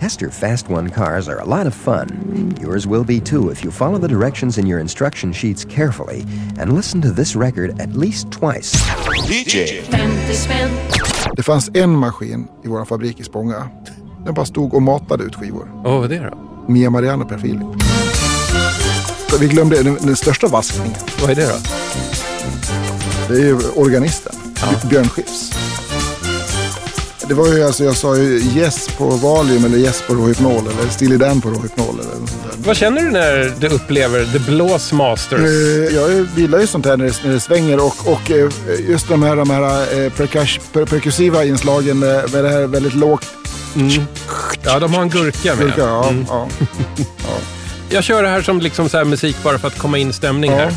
Tester Fast One cars are a lot of fun. Yours will be too if you follow the directions in your instruction sheets carefully and listen to this record at least twice. DJ. 50 spänn, Det fanns en maskin i vår fabrik i Spånga. Den bara stod och matade ut skivor. Vad är det då? Mia Mariano Per Filip. Så Vi glömde den, den största vaskningen. Vad är det då? Det är ju organisten. Björn Skifs. Det var ju alltså, jag sa ju yes på Valium eller yes på Rohypnol eller Steely Dan på Rohypnol eller sånt där. Vad känner du när du upplever The Blås Masters? Eh, Jag gillar ju sånt här när det, svänger och, och eh, just de här, de här eh, perkus, per, perkussiva inslagen med, det här väldigt lågt. Ja, de har en gurka med. Ja, Mm. ja. Jag kör det här som liksom så musik bara för att komma in i stämning Ja. här.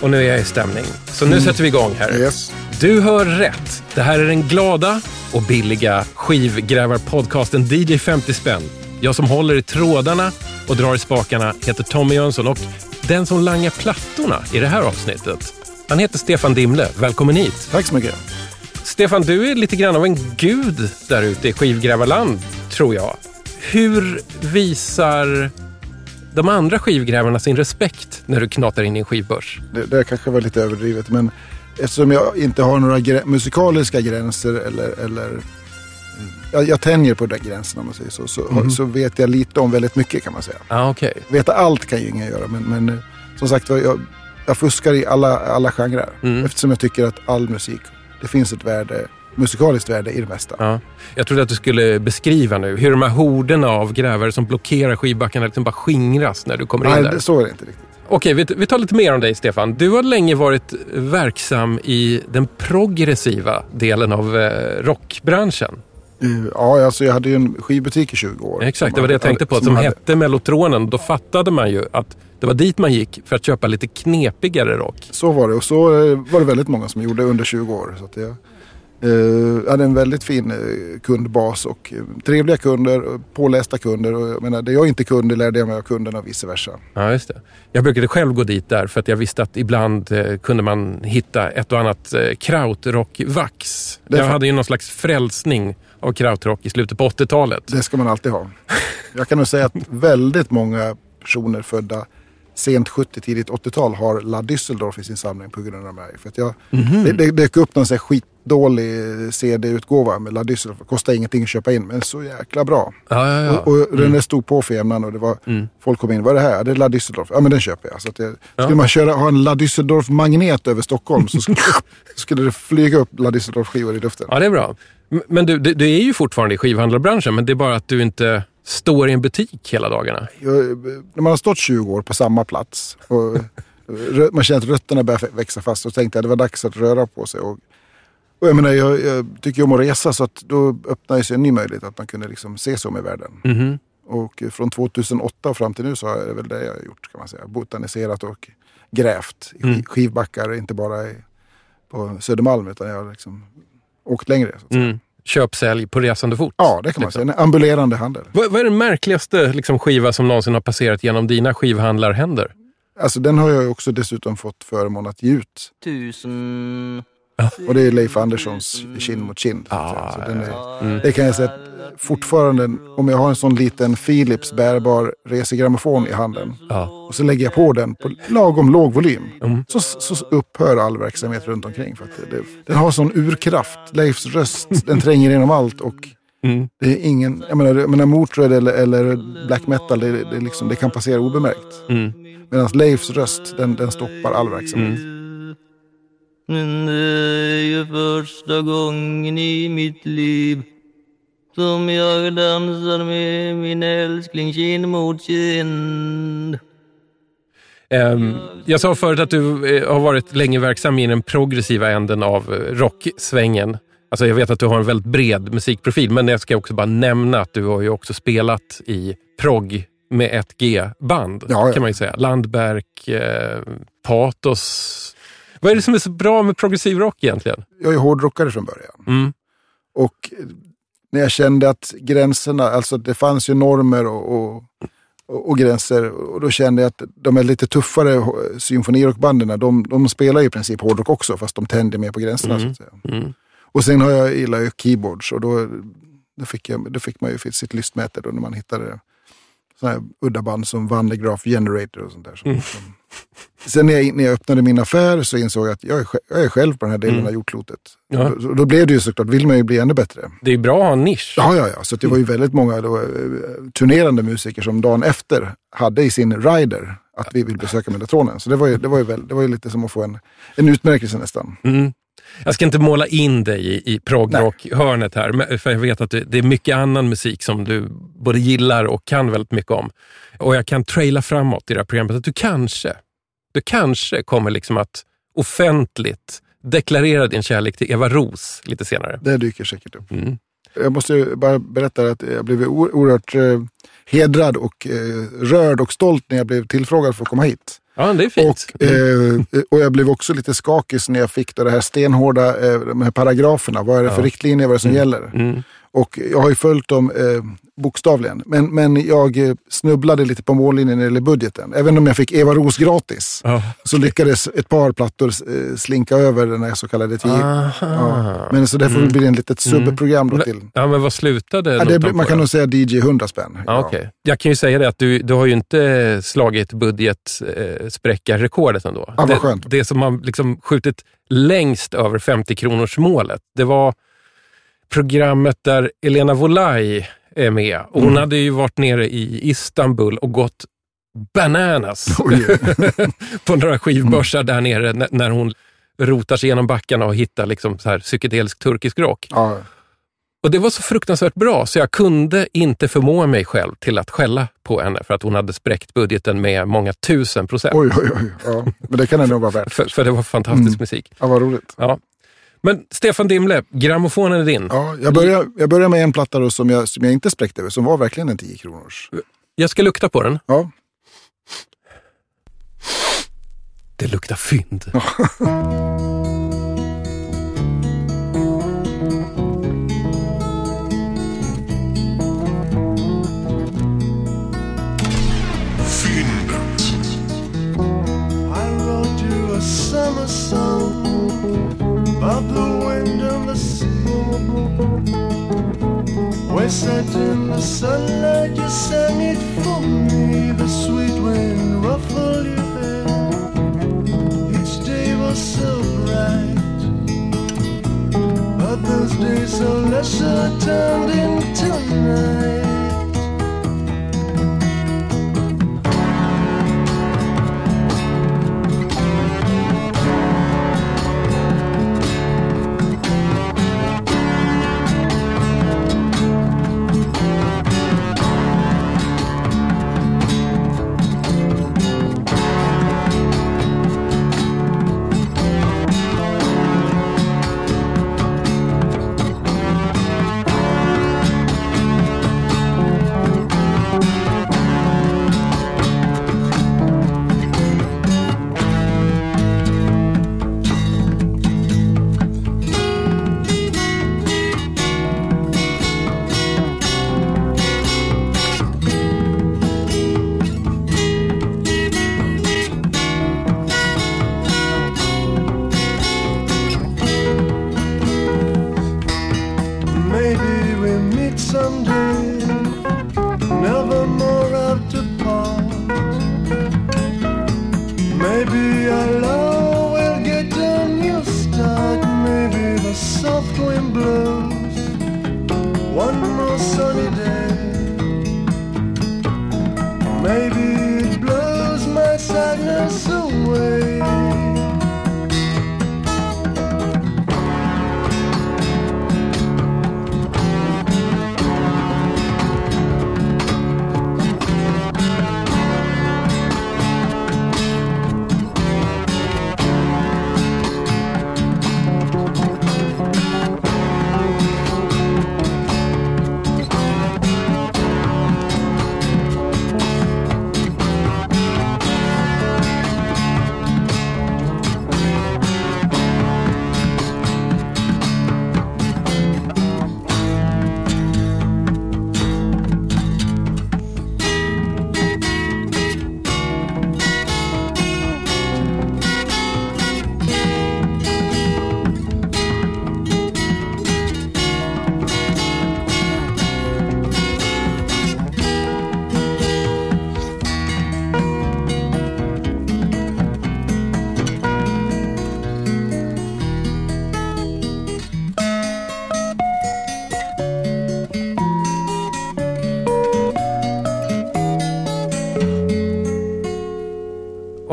Och nu är jag i stämning. Så nu sätter vi igång här. Yes. Du hör rätt. Det här är den glada och billiga skivgrävarpodcasten DJ 50 spänn. Jag som håller i trådarna och drar i spakarna heter Tommy Jönsson och den som langar plattorna i det här avsnittet, han heter Stefan Dimle. Välkommen hit. Tack så mycket. Stefan, du är lite grann av en gud där ute i skivgrävarland, tror jag. Hur visar de andra skivgrävarna sin respekt när du knatar in i en skivbörs? Det, det kanske var lite överdrivet men eftersom jag inte har några grä- musikaliska gränser eller, eller jag, jag tänjer på de gränserna om man säger så, så, så vet jag lite om väldigt mycket kan man säga. Ah, okej. Veta allt kan ju ingen göra men, men eh, som sagt jag, jag fuskar i alla, alla genrer eftersom jag tycker att all musik, det finns ett värde, musikaliskt värde i det mesta. Ja. Jag trodde att du skulle beskriva nu hur de här horderna av grävare som blockerar skivbackarna liksom bara skingras när du kommer in Nej, där. det, så är det inte riktigt. Okej, vi, vi tar lite mer om dig Stefan. Du har länge varit verksam i den progressiva delen av eh, rockbranschen. Ja, alltså jag hade ju en skivbutik i 20 år. Exakt, Som det var det jag tänkte på. Som, hade- hette Mellotronen. Då fattade man ju att det var dit man gick för att köpa lite knepigare rock. Så var det och så eh, var det väldigt många som gjorde under 20 år. Så att jag eh, hade en väldigt fin eh, kundbas och eh, trevliga kunder, pålästa kunder. Och jag menar, det jag inte kunde lärde jag mig av kunderna och vice versa. Ja, just det. Jag brukade själv gå dit där för att jag visste att ibland kunde man hitta ett och annat eh, krautrock-vax. Jag hade ju någon slags frälsning av krautrock i slutet på 80-talet. Det ska man alltid ha. Jag kan nog säga att väldigt många personer födda sent 70, tidigt 80-tal har La Düsseldorf i sin samling på grund av mig. För att jag, Mhm. det, det dök upp någon sån här skitdålig CD-utgåva med La Düsseldorf. Kostade ingenting att köpa in men så jäkla bra. Ja, ja, ja. Och, och den där stod på för jämnan och det var, folk kom in. Vad är det här? Det är La Düsseldorf. Ja men den köper jag. Så att det, Skulle man köra, ha en La Düsseldorf-magnet över Stockholm så, sk- så skulle det flyga upp La Düsseldorf-skivor i luften. ja, det är bra. Men du, du, du är ju fortfarande i skivhandlarbranschen, men det är bara att du inte står i en butik hela dagarna. Jag, när man har stått 20 år på samma plats och man känner att rötterna börjar växa fast så tänkte jag att det var dags att röra på sig. Och, och jag, menar, jag, jag tycker om att resa så att då öppnade sig en ny möjlighet att man kunde liksom se sig om i världen. Mhm. Och från 2008 och fram till nu så är det väl det jag har gjort kan man säga. Botaniserat och grävt i sk- skivbackar, inte bara i, på Södermalm utan jag har liksom åkt längre. Så att säga. Mm. Köp, sälj på resande fot. Ja, det kan man säga. En ambulerande handel. Vad, vad är den märkligaste liksom, skiva som någonsin har passerat genom dina skivhandlarhänder? Alltså den har jag också dessutom fått förmån att ge ut. tusen Och det är Leif Anderssons Kind mot kind. säga. så den är, Det kan jag säga att fortfarande, om jag har en sån liten Philips bärbar resegrammofon i handen Ja. och så lägger jag på den på lagom låg volym så, så upphör all verksamhet runt omkring. För att det, det, den har sån urkraft. Leifs röst, den tränger igenom allt och det är ingen, jag menar, jag menar Motörhead eller, eller black metal, det, det, liksom, det kan passera obemärkt. Mm. Medan Leifs röst, den, den stoppar all verksamhet. Men det är ju första gången i mitt liv som jag dansar med min älskling kind mot kind. Ehm, jag sa förut att du eh, har varit länge verksam i den progressiva änden av eh, rocksvängen. Alltså jag vet att du har en väldigt bred musikprofil, men jag ska också bara nämna att du har ju också spelat i progg med ett G-band, Ja, ja. kan man ju säga. Landberg, eh, Patos. Vad är det som är så bra med progressiv rock egentligen? Jag är hårdrockare från början. Mm. Och när jag kände att gränserna, alltså det fanns ju normer och, och, och, gränser. Och då kände jag att de är lite tuffare symfonirockbanden, de, de spelar ju i princip hårdrock också fast de tänder mer på gränserna. Så att säga. Och sen har jag, gillar ju keyboards och då då fick, jag, då fick man ju sitt lystmäte då när man hittade sådana här udda band som Van de Graaff Generator och sånt där. Som, Mm. som. Sen när jag, när jag öppnade min affär så insåg jag att jag är, jag är själv på den här delen Mm. av jordklotet. Ja. Då, då blev det ju såklart, vill man ju bli ännu bättre. Det är bra att ha en nisch. Ja, ja, ja. Så det var ju väldigt många då, eh, turnerande musiker som dagen efter hade i sin rider att vi vill besöka Mellatronen. Så det var ju, det var ju, väl, det var ju lite som att få en, en utmärkelse nästan. Mm. Jag ska inte måla in dig i, i progrock-hörnet här, för jag vet att det, är mycket annan musik som du både gillar och kan väldigt mycket om. Och jag kan traila framåt i det här programmet att du kanske, du kanske kommer liksom att offentligt deklarera din kärlek till Eva Ros lite senare. Det dyker säkert upp. Mm. Jag måste bara berätta att jag blev oerhört eh, hedrad och eh, rörd och stolt när jag blev tillfrågad för att komma hit. Ja, det är fint. Och, eh, och jag blev också lite skakig när jag fick då det här stenhårda, eh, de här paragraferna. Vad är det för Ja. riktlinjer, vad är det som gäller? Mm. Och jag har ju följt dem eh, bokstavligen. Men, men jag eh, snubblade lite på mållinjen när det gäller budgeten. Även om jag fick Eva Ros gratis. Ja. Så lyckades ett par plattor eh, slinka över den här så kallade 10. Aha. Ja. Men så det får bli en litet subprogram då till. Ja, men vad slutade Ja, det, man kan då? nog säga DJ 100 spänn. Ja, okej. Jag kan ju säga det att du, du har ju inte slagit budgetspräckarrekordet ändå. vad det, skönt. det som har liksom skjutit längst över 50 kronors målet, det var programmet där Elena Volaj är med. Och hon Mm. hade ju varit nere i Istanbul och gått bananas på några skivbörsar där nere när, när hon rotar sig genom backarna och hittar liksom så här psykedelisk turkisk rock. Ja, Och det var så fruktansvärt bra så jag kunde inte förmå mig själv till att skälla på henne för att hon hade spräckt budgeten med många tusen procent. oj, oj, oj. Ja. Men det kan det nog vara värt. För, för det var fantastisk Mm. musik. Ja, vad roligt. Ja. Men Stefan Dimle, grammofonen är din. Ja, jag, börjar, jag börjar med en platta då som, jag, som jag inte spräckte över, som var verkligen en 10 kronors. Jag ska lukta på den. Ja, Det luktar fynd. about the wind and the sea. Sat in the sunlight, you sang it for me. The sweet wind ruffled your hair. Each day was so bright, but those days so lesser turned into night.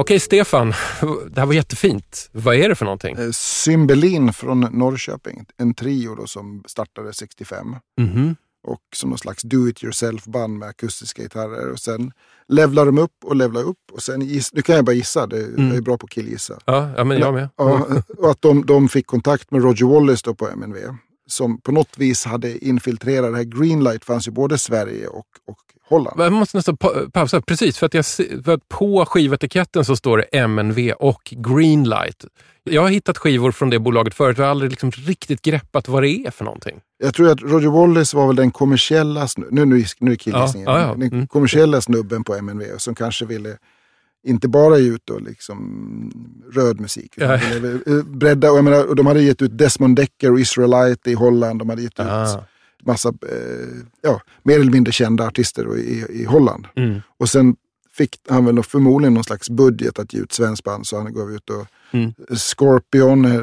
Okej, Stefan. Det här var jättefint. Vad är det för någonting? Eh, Cymbelin från Norrköping, en trio då som startade 65. Mhm. Och som någon slags do it yourself-band med akustiska gitarrer. Och sen levlar de upp och levlar upp. Och sen giss, nu kan jag bara gissa, det, jag är bra på att killgissa. Ja, ja, men jag med. Ja, och att de, de fick kontakt med Roger Wallace på MNV. Som på något vis hade infiltrerat det här. Greenlight fanns ju både i Sverige och, och Holland. Jag måste nästan pa- pausa. Precis, för att, jag, för att på skivetiketten så står det MNV och Greenlight. Jag har hittat skivor från det bolaget förut och har aldrig liksom riktigt greppat vad det är för någonting. Jag tror att Roger Wallace var väl den kommersiella, nu, nu, nu är killgissningen, Ja, ja, ja. den Mm. kommersiella snubben på MNV som kanske ville inte bara ge ut då liksom röd musik. Ja. eh, bredda, och menar, och de hade gett ut Desmond Decker och Israelite i Holland. De hade gett ut Ah. Massa eh, ja, mer eller mindre kända artister i, i Holland. Mm. Och sen fick han väl förmodligen någon slags budget att ge ut svensk band så han gav ut då Mm. Scorpion, eh,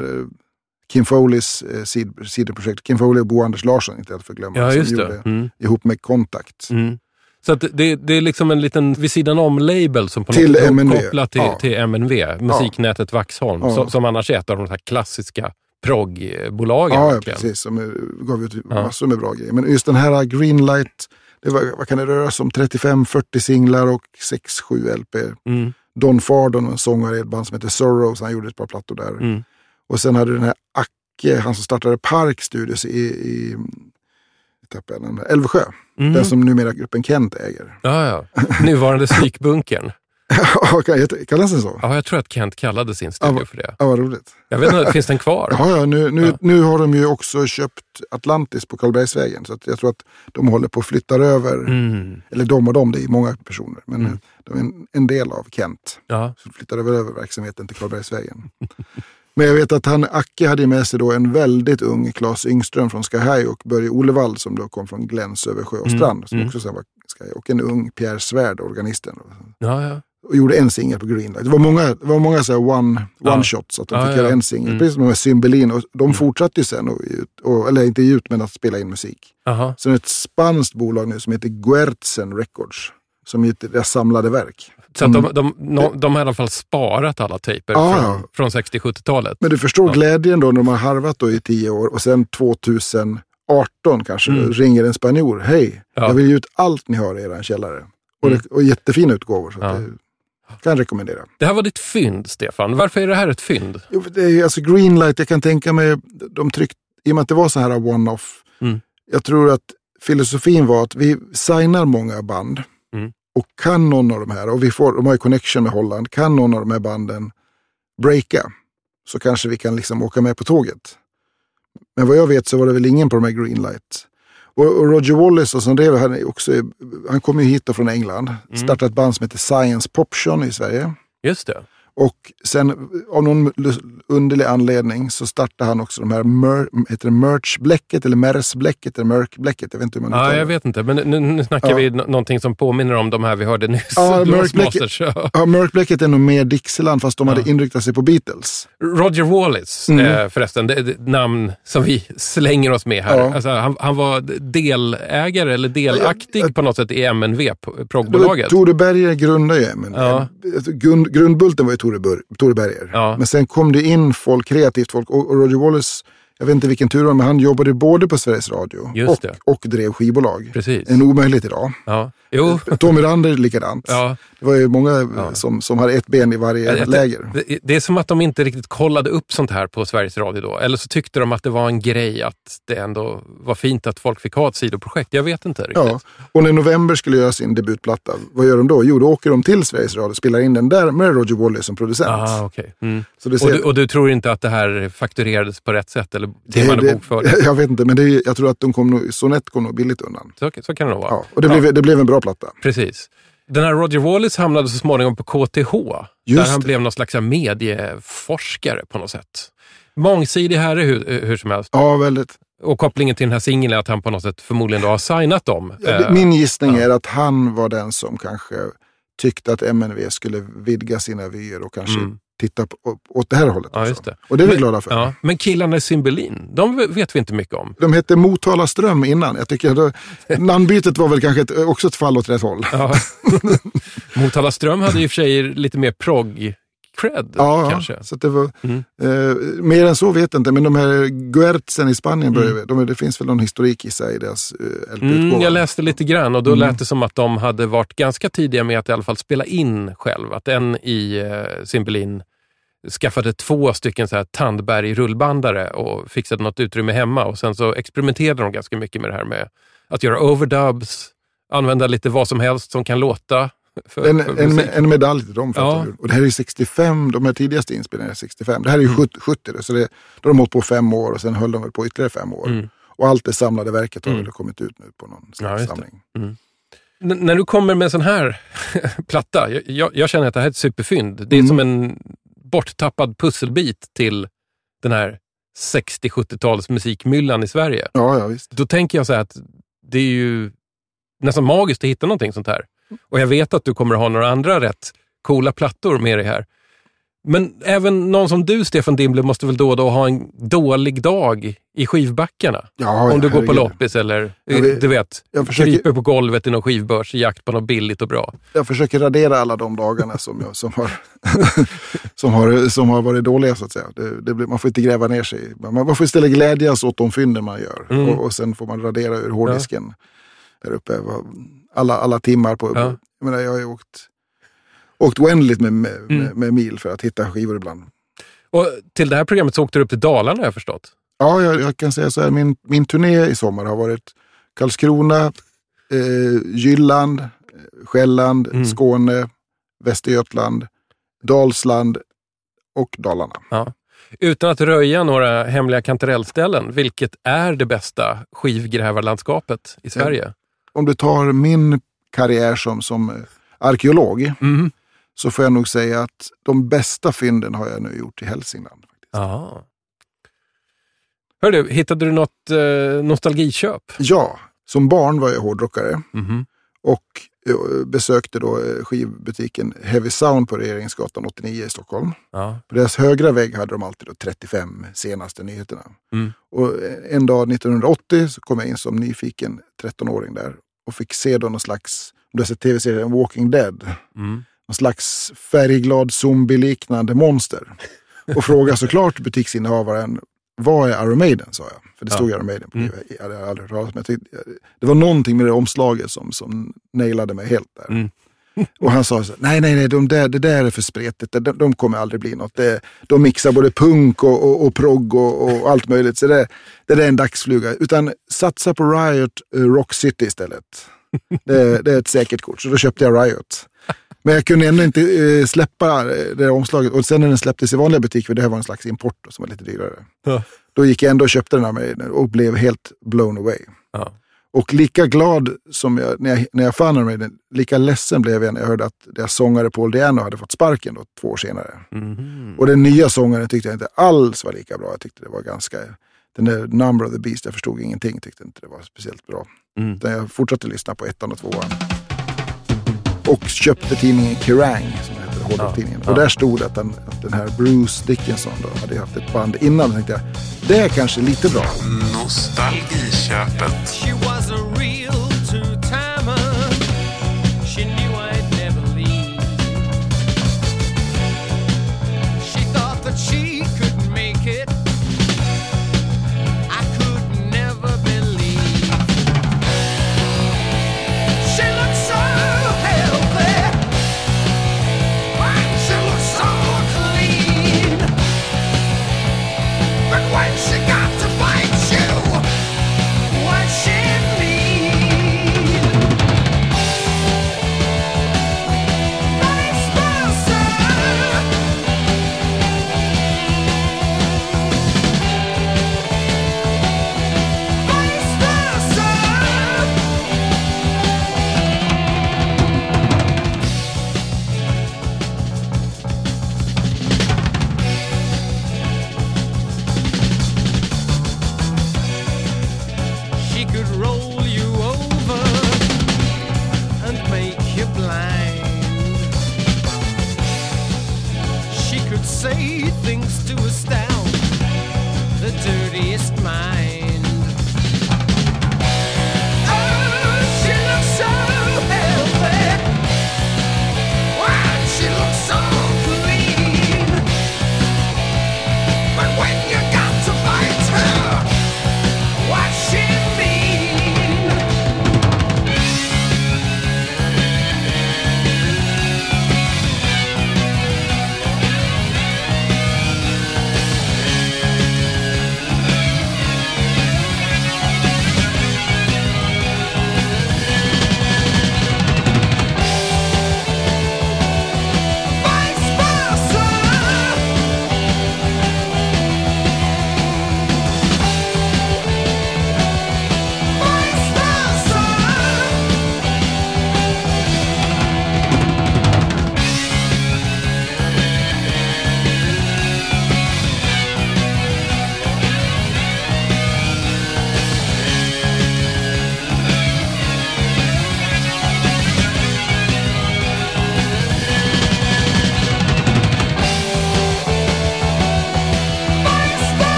Kim Foleys eh, sid- sidoprojekt. Kim Foley och Bo Anders Larsson, inte att förglömma. Ja, som just det. gjorde Mm. Ihop med Kontakt. Mm. Så det, det är liksom en liten vid sidan om-label som på Till något sätt är kopplat till, Ja. till MNV, musiknätet Vaxholm, Ja. som, som annars är ett av de här klassiska proggbolagen. Ja, ja, precis. Som eh, gav ut massor med bra grejer. Men just den här Greenlight, det var, vad kan det röra sig om? 35-40 singlar och 6-7 LP. Mm. Don Fardon, en sångare i ett band som heter Sorrows, han gjorde ett par plattor där. Mm. Och sen hade den här Acke, han som startade Park Studios i, i Älvsjö. Mm. Den som numera gruppen Kent äger. Ja, ja. Nuvarande psykbunkern. Kallas den så? Ja, jag tror att Kent kallade sin studio Ja, för det. Ja, vad roligt. Jag vet inte, finns den kvar? Ja, ja, nu, nu, Ja. nu har de ju också köpt Atlantis på Karlbergsvägen. Så att jag tror att de håller på att flytta över, Mm. eller de och de, det är många personer. Men Mm. de är en, en del av Kent. Ja. Så flyttar över, över verksamheten till Karlbergsvägen. Men jag vet att han, Acke hade med sig då en väldigt ung Claes Yngström från High och Börje Olevall som då kom från Gläns över sjö och Mm, strand. Som mm. också sen var Sky och en ung Pierre Svärd, organisten. Ja, ja. Och gjorde en singel på Greenlight. Det var många, det var många så one, Ja. one shots, att de Ja, fick ja. göra en singel. Mm. Precis som med Cymbelin. Och de Mm. fortsatte ju sen, och, och, eller inte ut, men att spela in musik. Aha. Sen ett spanskt bolag nu som heter Guertzen Records. Som är deras samlade verk. Så att de, de, de, de har i alla fall sparat alla tejper Ja, från, från 60-70-talet. Men du förstår Ja. glädjen då när de har harvat i tio år och sen 2018 kanske Mm. ringer en spanjor. Hej, Ja. jag vill ge ut allt ni har i er källare. Och, Mm. det, och jättefina utgåvor. Så det kan rekommendera. Det här var ditt fynd, Stefan. Varför är det här ett fynd? Jo, det är, alltså Greenlight, jag kan tänka mig, de tryckte, i och med att det var så här one-off. Mm. Jag tror att filosofin var att vi signar många band. Mm. Och kan någon av de här, och vi får, de har ju connection med Holland, kan någon av de här banden breaka så kanske vi kan liksom åka med på tåget. Men vad jag vet så var det väl ingen på de här Greenlight. Och, Roger Wallace som drev, han, är också, han kom ju hit från England, Mm. startade ett band som heter Science Poption i Sverige. Just det. Och sen av någon underlig anledning så startade han också de här mer, heter det merch-bläcket eller mers-bläcket eller mörk-bläcket. Jag vet inte hur man Ja, jag vet inte, men nu, nu snackar Ja. vi nå- någonting som påminner om de här vi hörde nyss. Ja, mörkbläcket-. Ja. Är nog mer Dixieland fast de Ja. hade inriktat sig på Beatles. Roger Wallace, Mm. eh, förresten, det är ett namn som vi slänger oss med här. Ja. Alltså, han, han var delägare eller delaktig Ja, jag- på något sätt i MNV, proggbolaget. Tore Berger grundade ju men Ja. grund, Grundbulten var ju Tore, Bur, Tore Berger. Ja. Men sen kom det in folk, kreativt folk och, och Roger Wallace, jag vet inte vilken tur det var, men han jobbade både på Sveriges Radio och, och drev skivbolag. Precis. En omöjligt idag. Ja. Jo, Tommy Rander likadant. ja. Det var ju många Ja. som, som hade ett ben i varje jag- läger. Det, det är som att de inte riktigt kollade upp sånt här på Sveriges Radio då. Eller så tyckte de att det var en grej att det ändå var fint att folk fick ha ett sidoprojekt. Jag vet inte riktigt. Ja. Och när November skulle göra sin debutplatta, vad gör de då? Jo, då åker de till Sveriges Radio och spelar in den där med Roger Wallace som producent. Ah, okej. Mm. Så det och, ser, du, och du tror inte att det här fakturerades på rätt sätt eller det- det- bokfördes? Jag vet inte, men det, jag tror att de kom nog, Sonett kom nog billigt undan. Så, så kan det nog vara. Ja, och det, Ja. blev, det blev en bra platta. Precis. Den här Roger Wallace hamnade så småningom på KTH. Just där han det. blev någon slags medieforskare på något sätt. Mångsidig herre hur, hur som helst. Ja, väldigt. Och kopplingen till den här singeln är att han på något sätt förmodligen då har signat dem. Ja, Eh, Min gissning är att han var den som kanske tyckte att MNV skulle vidga sina vyer och kanske Mm. Titta på, åt det här hållet. Ja, också. det. Och det är vi Men- glada för. Ja, men killarna i Cymbeline, de vet vi inte mycket om. De hette Motala Ström innan. Jag tycker då, namnbytet var väl kanske ett, också ett fall åt rätt håll. Ja. Motala Ström hade i och för sig lite mer prog-cred Ja, kanske. så det var, Mm. eh, mer än så vet jag inte, men de här Guertzen i Spanien, Mm. de, det finns väl någon historik i sig i deras eh, Mm, LP-utgåva. jag läste lite grann och då Mm. lät det som att de hade varit ganska tidiga med att i alla fall spela in själv. Att en i eh, Cymbeline skaffade två stycken så här Tandberg-rullbandare och fixade något utrymme hemma och sen så experimenterade de ganska mycket med det här med att göra overdubs, använda lite vad som helst som kan låta. För, En, för en, en medalj till dem. Ja. och det här är ju 65, de här tidigaste inspelningarna är 65. Det här är ju Mm. 70, 70 då, så det, då har de hållit på fem år och sen höll de väl på ytterligare fem år. Mm. Och allt det samlade verket har Mm. väl kommit ut nu på någon Ja, slags det. samling. N- när du kommer med en sån här platta, jag, jag, jag känner att det här är ett superfynd. Det är Mm. som en borttappad pusselbit till den här 60-70-tals musikmyllan i Sverige. Ja, ja visst. Då tänker jag så här att det är ju nästan magiskt att hitta någonting sånt här. Och jag vet att du kommer att ha några andra rätt coola plattor med dig här. Men även någon som du, Stefan Dimble, måste väl då och då ha en dålig dag i skivbackarna? Ja, Om du ja, går på loppis eller Ja, vi- du vet, jag försöker- kryper på golvet i någon skivbörs i jakt på något billigt och bra. Jag försöker radera alla de dagarna som, jag, som, har, som, har, som har varit dåliga så att säga. Det, det blir, man får inte gräva ner sig. Man, man får istället glädjas åt de fynden man gör. Mm. Och, och sen får man radera ur hårddisken där uppe. Alla, alla timmar på... Ja. Jag, menar, jag har ju åkt, åkt oändligt med, med, Mm. med, mil för att hitta skivor ibland. Och till det här programmet så åkte du upp till Dalarna har jag förstått. Ja, jag, jag kan säga så här. Min, min turné i sommar har varit Karlskrona, eh, Jylland, eh, Själland, Mm. Skåne, Västergötland, Dalsland och Dalarna. Utan att röja några hemliga kantarellställen, vilket är det bästa skivgrävarlandskapet i Sverige? Om du tar min karriär som, som eh, arkeolog Mm. Så får jag nog säga att de bästa fynden har jag nu gjort i Hälsingland. Faktiskt. Ja. Hörru, hittade du något eh, nostalgiköp? Ja, som barn var jag hårdrockare Mhm. och eh, besökte då eh, skivbutiken Heavy Sound på Regeringsgatan 89 i Stockholm. Ja. På deras högra vägg hade de alltid då 35 senaste nyheterna. Mm. Och en dag 1980 så kom jag in som nyfiken 13-åring där och fick se då någon slags, om du har sett tv-serien Walking Dead, Mm. Någon slags färgglad zombie-liknande monster. Och frågade såklart butiksinnehavaren, vad är Iron Maiden? sa jag. För det Ja. stod Iron Maiden på Mm. det. Jag hade aldrig hört talas om. Det var någonting med det omslaget som, som nailade mig helt där. Mm. Och han sa så, nej, nej, nej, de där, det där är för spretigt. De, de kommer aldrig bli något. Det, de mixar både punk och, och, och progg och, och allt möjligt. Så det, det där är en dagsfluga. Utan satsa på Riot eh, Rock City istället. Det, det är ett säkert kort. Så då köpte jag Riot. Men jag kunde ändå inte eh, släppa eh, det där omslaget. Och sen när den släpptes i vanliga butiker, för det här var en slags import då, som var lite dyrare. Ja. Då gick jag ändå och köpte den här med, och blev helt blown away. Ja. Och lika glad som jag, när jag, när jag fann Maiden, lika ledsen blev jag när jag hörde att deras sångare Paul Diano hade fått sparken då, två år senare. Mhm. Och den nya sångaren tyckte jag inte alls var lika bra. Jag tyckte det var ganska, den där Number of the Beast, jag förstod ingenting, tyckte inte det var speciellt bra. Mm. Utan jag fortsatte lyssna på ettan och tvåan. Och köpte tidningen Kerrang, som heter hårdrocktidningen. Ja, Och ja. där stod det att den, att den här Bruce Dickinson då hade haft ett band innan. Då tänkte jag, det är kanske lite bra. Nostalgiköpet.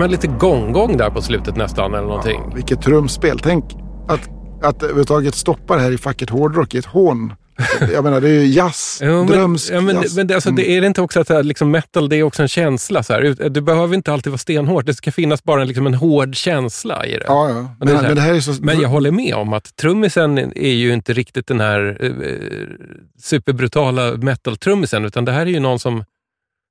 Man lite gong-gong där på slutet nästan eller någonting. Ja, vilket trumspel. Tänk att, att överhuvudtaget stoppa det här i facket hårdrock i ett hån. Jag menar, det är ju jazz. Jo, men, drömsk ja, men, jazz. men det, alltså, det är det inte också att här, liksom metal det är också en känsla? Så här. Du behöver inte alltid vara stenhårt. Det ska finnas bara liksom en hård känsla i det. Ja, ja. Men Men, det här- men det här är så... Men jag håller med om att trummisen är ju inte riktigt den här eh, superbrutala metal-trummisen, utan det här är ju någon som,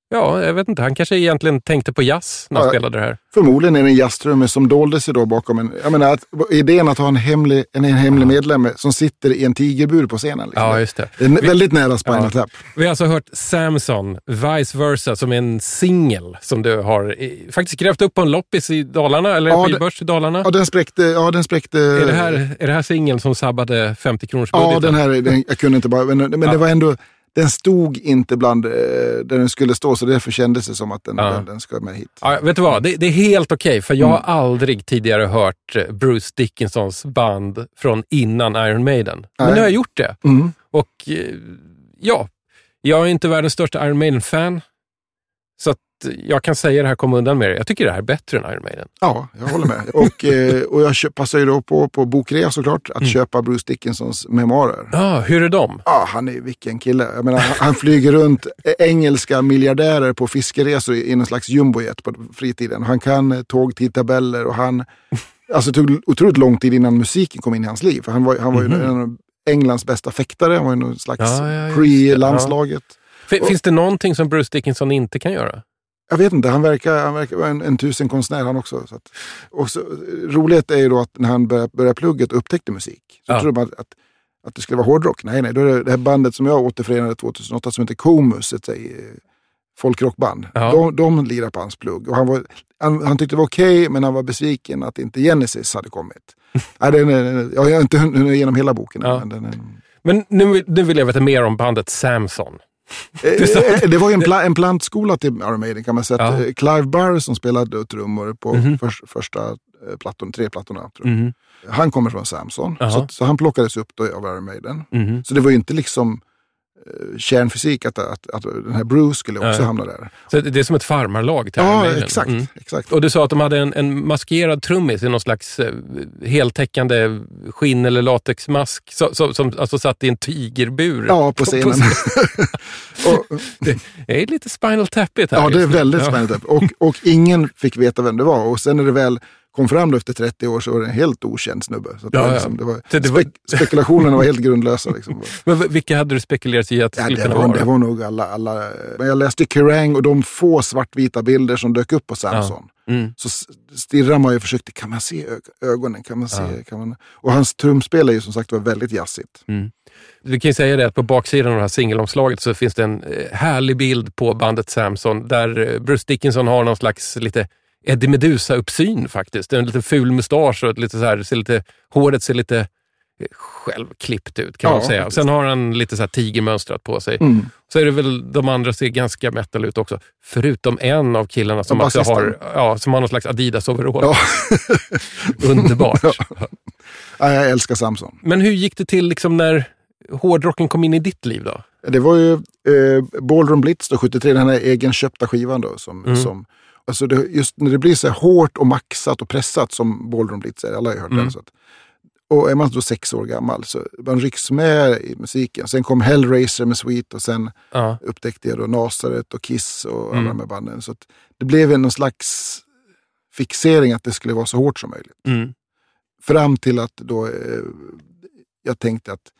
ja, jag vet inte, han kanske egentligen tänkte på jazz när han Ja. spelade det här. Förmodligen är det en jazztrummis som dolde sig då bakom en... Jag menar, att, idén att ha en hemlig, en, en hemlig medlem som sitter i en tigerbur på scenen. Liksom. Ja, just det. det är väldigt nära Spinal Ja. Tap. Vi har alltså hört Samson, Vice Versa, som är en singel som du har eh, faktiskt grävt upp på en loppis i Dalarna, eller Ja, en skivbörs i Dalarna. Ja, den spräckte... Ja, den spräckte är, det här, är det här singeln som sabbade 50 kronors Ja, budgeten? den här, den, jag kunde inte bara, men, men Ja. det var ändå, den stod inte bland eh, där den skulle stå, så därför kändes det som att den, Ja. den, den ska med hit. Ja, vet du vad? Det, det är helt okej, för jag Mm. har aldrig tidigare hört eh, Bruce Dickinsons band från innan Iron Maiden. Men Nej. nu har jag gjort det. Mm. Och eh, ja, jag är inte världens största Iron Maiden-fan. Jag kan säga det här, kom undan med det. Jag tycker det här är bättre än Iron Maiden. Ja, jag håller med. och, eh, och jag passar ju då på, på bokrea såklart, att Mm. köpa Bruce Dickinsons memoarer. Ja, hur är de? Ja, han är vilken kille. Jag menar, han- han flyger runt engelska miljardärer på fiskeresor i i någon slags jumbojet på fritiden. Han kan eh, tågtidtabeller och han... Alltså det tog otroligt lång tid innan musiken kom in i hans liv. För han var, han var ju en av Englands bästa fäktare. Han var ju någon slags. Ja, ja, pre-landslaget. Finns det någonting som Bruce Dickinson inte kan göra? Jag vet inte, han verkar, han verkar vara en, en tusenkonstnär han också. Så att, och så, roligt är ju då att när han började, började plugget och upptäckte musik, så Ja. trodde man att, att, att det skulle vara hårdrock. Nej, nej, då är det det här bandet som jag återförenade 2008 som heter Comus, ett folkrockband. Ja. De, de lirar på hans plugg. Och han, var, han, han tyckte det var okej, men han var besviken att inte Genesis hade kommit. nej, den är, jag har inte hunnit igenom hela boken. Ja. Men den är, Men nu, nu vill jag veta mer om bandet Samson. Eh, det var ju en, pla en plantskola till Iron Maiden kan man säga. Ja. Eh, Clive Burr som spelade trummor på Mhm. förs- första eh, plattorna, tre plattorna. Tror jag. Mhm. Han kommer från Samson, så, så han plockades upp då av Iron Maiden. Mhm. Så det var ju inte liksom kärnfysik att, att, att den här Bruce skulle också Nej. hamna där. Så det är som ett farmarlag till Ja, Maiden. exakt. Mm. exakt. Och du sa att de hade en, en maskerad trummis i någon slags eh, heltäckande skinn eller latexmask så, så, som alltså satt i en tigerbur. Ja, på scenen. och, Det är lite Spinal Tappigt här. ja, det är väldigt Ja. spännande. Och, och ingen fick veta vem det var. Och sen när det väl kom fram då efter 30 år så var det en helt okänd snubbe. Så det Ja, var ja. liksom, det var, det var- spek- spekulationerna var helt grundlösa. Liksom. Men vilka hade du spekulerat i att det Ja, skulle det, kunna var, vara? det var nog alla, alla. Men jag läste Kerrang och de få svartvita bilder som dök upp på Samson. Mm. Så stirrar man ju och försökte, kan man se ögonen? Kan man se, kan man... Och hans trumspel är ju som sagt var väldigt jazzigt. Vi kan ju säga det att på baksidan av det här singelomslaget så finns det en eh, härlig bild på bandet Samson där eh, Bruce Dickinson har någon slags lite Eddie Meduza-uppsyn faktiskt. En lite ful mustasch och ett lite så här, ser lite, håret ser lite eh, självklippt ut kan Ja, man säga. faktiskt. Sen har han lite så här tigermönstrat på sig. Mm. Så är det väl de andra ser ganska metal ut också. Förutom en av killarna som Ja, också har, ja, som har någon slags Adidas-overall. Ja. Underbart. Ja, jag älskar Samson. Men hur gick det till liksom när hårdrocken kom in i ditt liv då? Det var ju eh, Ballroom Blitz då, 73, den här egenköpta skivan då. Som, Mm. som, alltså det, just när det blir så här hårt och maxat och pressat som Ballroom Blitz är, alla har ju hört Mm. den. Så att, och är man då sex år gammal så man rycks med i musiken. Sen kom Hellraiser med Sweet och sen Ja. upptäckte jag då Nasaret och Kiss och Mm. alla de här banden. Så det blev en slags fixering att det skulle vara så hårt som möjligt. Mm. Fram till att då eh, jag tänkte att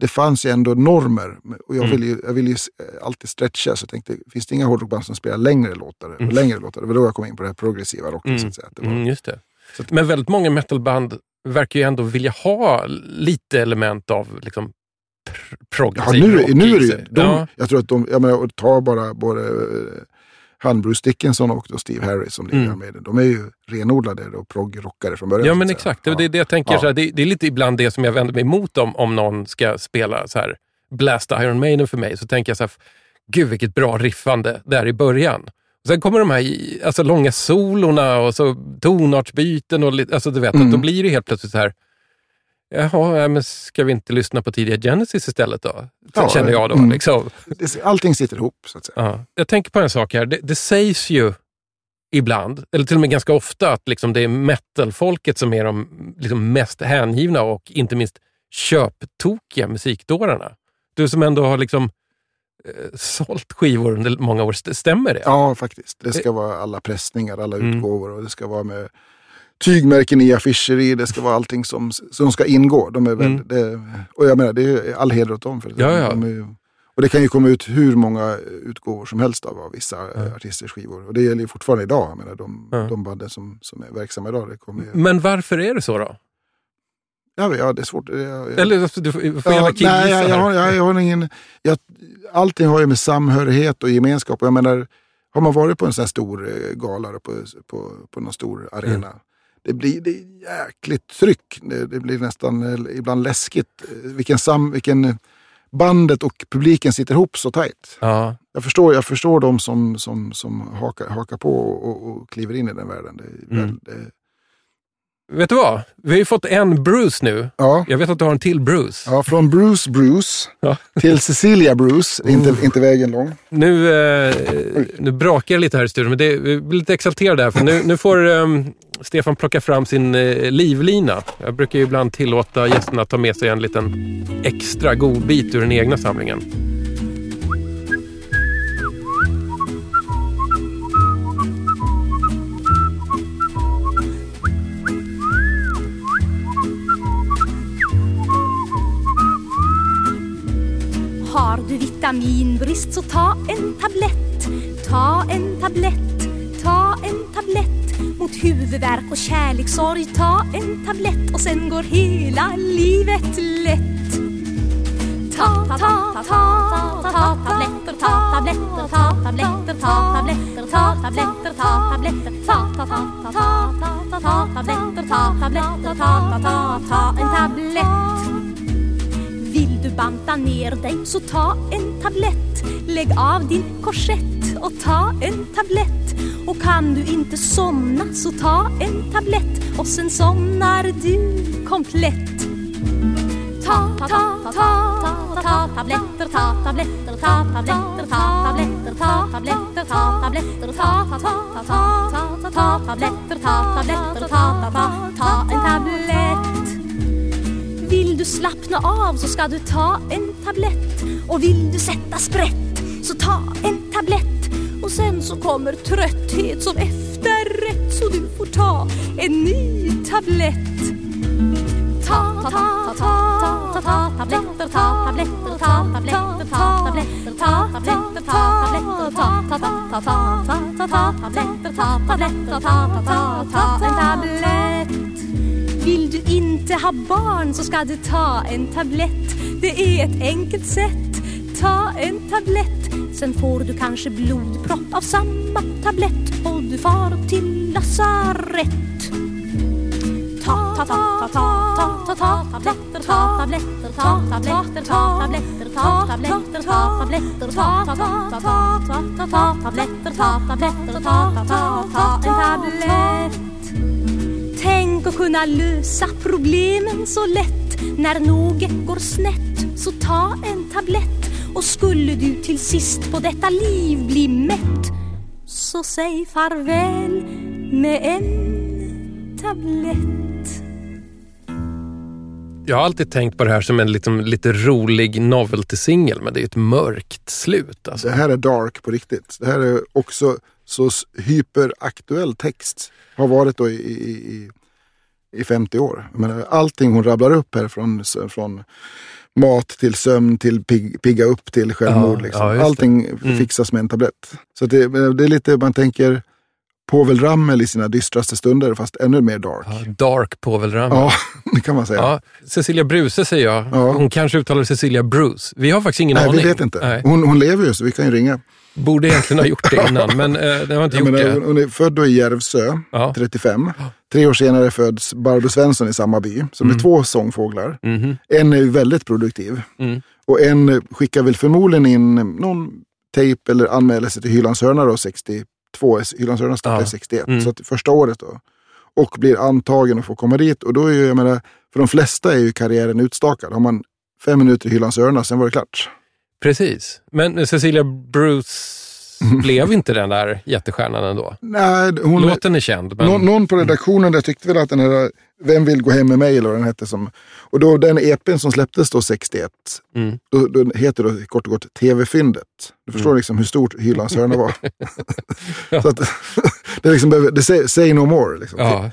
det fanns ju ändå normer. Och jag Mm. vill ju, jag vill ju alltid stretcha, så jag tänkte, finns det inga hårdrockband som spelar längre låtar? Och Mm. längre låtar? Det var då jag kom in på det här progressiva rocken. Mm. Så att säga. Att det var, Mm, just det. Men väldigt många metalband verkar ju ändå vilja ha lite element av liksom, pr- Ja, progressiv nu, rock nu är det ju, de, ja. jag tror att de, jag menar, ta bara både han Bruce Dickinson och då Steve Harris som lirar Mm. med det. De är ju renodlade och proggrockare från början. ja, men exakt. Det, det är det jag tänker. Ja. Så här, det, det är lite ibland det som jag vänder mig emot om, om någon ska spela så här Blast Iron Maiden för mig. Så tänker jag så här, gud vilket bra riffande där i början. Och sen kommer de här alltså, långa solorna och så tonartsbyten. Och, alltså, du vet, Mm. att då blir det helt plötsligt så här, jaha, ja, men ska vi inte lyssna på tidiga Genesis istället då? Ja, känner jag då. mm. Liksom. Allting sitter ihop så att säga. Ja. Jag tänker på en sak här. Det, det sägs ju ibland, eller till och med ganska ofta, att liksom det är metalfolket som är de liksom mest hängivna och inte minst köptokiga musikdårarna. Du som ändå har liksom eh, sålt skivor under många år, st- stämmer det? Ja, faktiskt. Det ska vara alla pressningar, alla Mm. utgåvor och det ska vara med tygmärken i affischer i. Det ska vara allting som, som ska ingå. De är väl, Mm. det, och jag menar, det är all heder åt dem. För det. Ja, ja. De är, och det kan ju komma ut hur många utgåvor som helst av, av vissa ja. artisters skivor. Och det gäller ju fortfarande idag. Jag menar, de, Ja. de banden som, som är verksamma idag. Det kommer ju, Men varför är det så då? ja, ja, det är svårt. Jag, jag, Eller du får, gärna killgissa nej, jag, jag, har, jag, jag har ingen... Jag, allting har ju med samhörighet och gemenskap. Jag menar, har man varit på en sån här stor eh, gala på, på, på någon stor arena. Mm. Det blir det jäkligt tryck. Det, det blir nästan eh, ibland läskigt. Eh, Vilken, sam, vilken bandet och publiken sitter ihop så tajt. Ja. Jag förstår, jag förstår de som, som, som hakar, hakar på och, och kliver in i den världen. Det, Mm. väl- det, Vet du vad? Vi har ju fått en Bruce nu. ja. Jag vet att du har en till Bruce. Ja, från Bruce Bruce Ja. till Cecilia Bruce. Inte, inte vägen lång. Nu, eh, nu brakar det lite här i studion, men det, vi blir lite exalterade här. För nu, nu får ehm, Stefan plocka fram sin eh, livlina. Jag brukar ju ibland tillåta gästerna att ta med sig en liten extra godbit ur den egna samlingen. Har du vitaminbrist så ta en tablett. Ta en tablett, ta en tablett. Mot huvudvärk och kärlekssorg, ta en tablett och sen går hela livet lätt. Ta, ta, ta, ta, ta, tabletter, ta tabletter, ta tabletter, ta tabletter, ta tabletter, ta tabletter, ta, ta, ta, ta, ta, ta tabletter, ta tabletter, ta, ta, ta, ta, ta, en tablett banta ner dig så ta en tablett Lägg av din korsett och ta en tablett Och kan du inte somna så ta en tablett Och sen somnar du komplett Ta, ta, ta, ta, ta, ta tabletter, ta tabletter, ta tabletter, ta tabletter, ta tabletter, ta tabletter, ta, ta, ta, ta, ta, ta, ta tabletter, ta tabletter, ta, ta, ta, ta en tablett vill du slappna av så ska du ta en tablett och vill du sätta sprätt så ta en tablett och sen så kommer trötthet som efterrätt så du får ta en ny tablett. Ta, ta, ta, ta, ta, ta, tabletter, ta, tabletter, ta, tabletter, ta, tabletter, ta, tabletter, ta, tabletter, ta, ta, ta, ta, ta, ta, tabletter, ta, tabletter, ta, ta, ta, ta, en ta, inte ha barn så ska du ta en tablett. Det är ett enkelt sätt. Ta en tablett. Sen får du kanske blodpropp av samma tablett och du far till lasarett. Ta, ta, ta, ta, ta, ta, ta, ta tabletter, ta tabletter, ta tabletter, ta tabletter, ta tabletter, ta tabletter, ta, ta, ta, ta, ta, ta, ta tabletter, ta tabletter, ta, ta, ta, ta en tablett. Tänk att kunna lösa problemen så lätt När något går snett så ta en tablett Och skulle du till sist på detta liv bli mätt Så säg farväl med en tablett Jag har alltid tänkt på det här som en liksom, lite rolig novelty-singel, men det är ett mörkt slut. Alltså. Det här är dark på riktigt. Det här är också så hyperaktuell text. Har varit då i, i, i, i 50 år. Menar, allting hon rabblar upp här från, från mat till sömn till pig, pigga upp till självmord. Ja, liksom. ja, allting Mm. fixas med en tablett. Så det, det är lite, man tänker Povel Ramel i sina dystraste stunder fast ännu mer dark. Ja, dark Povel Ramel. Ja, det kan man säga. Ja, Cecilia Bruse säger jag. Ja. Hon kanske uttalar Cecilia Bruce. Vi har faktiskt ingen Nej, aning. vi vet inte. Nej. Hon, hon lever ju så vi kan ju ringa. Borde egentligen ha gjort det innan, men eh, det har inte Jag gjort menar, det. hon, är född då i Järvsö, Ja. 35. Tre år senare föds Barbro Svensson i samma by. Så det är två sångfåglar. Mhm. En är väldigt produktiv. Mm. Och en skickar väl förmodligen in någon tejp eller anmäler sig till Hylands hörna då 62. Hylands hörna startade Ja. 61. Mm. Så att första året då. Och blir antagen och får komma dit. Och då är ju, jag menar, för de flesta är ju karriären utstakad. Har man fem minuter i Hylands hörna, sen var det klart. Precis. Men Cecilia Bruce blev inte den där jättestjärnan ändå. Nej, hon, Låten är känd, men... någon, någon på redaktionen där tyckte väl att den här Vem vill gå hem med mig eller vad den hette. Som, och då den EPn som släpptes då 61, Mm. då, då heter det kort och gott TV-fyndet. Du förstår liksom hur stort Hylands hörna var. Så att, det, liksom, behöver- det say, say no more. Liksom. Ja.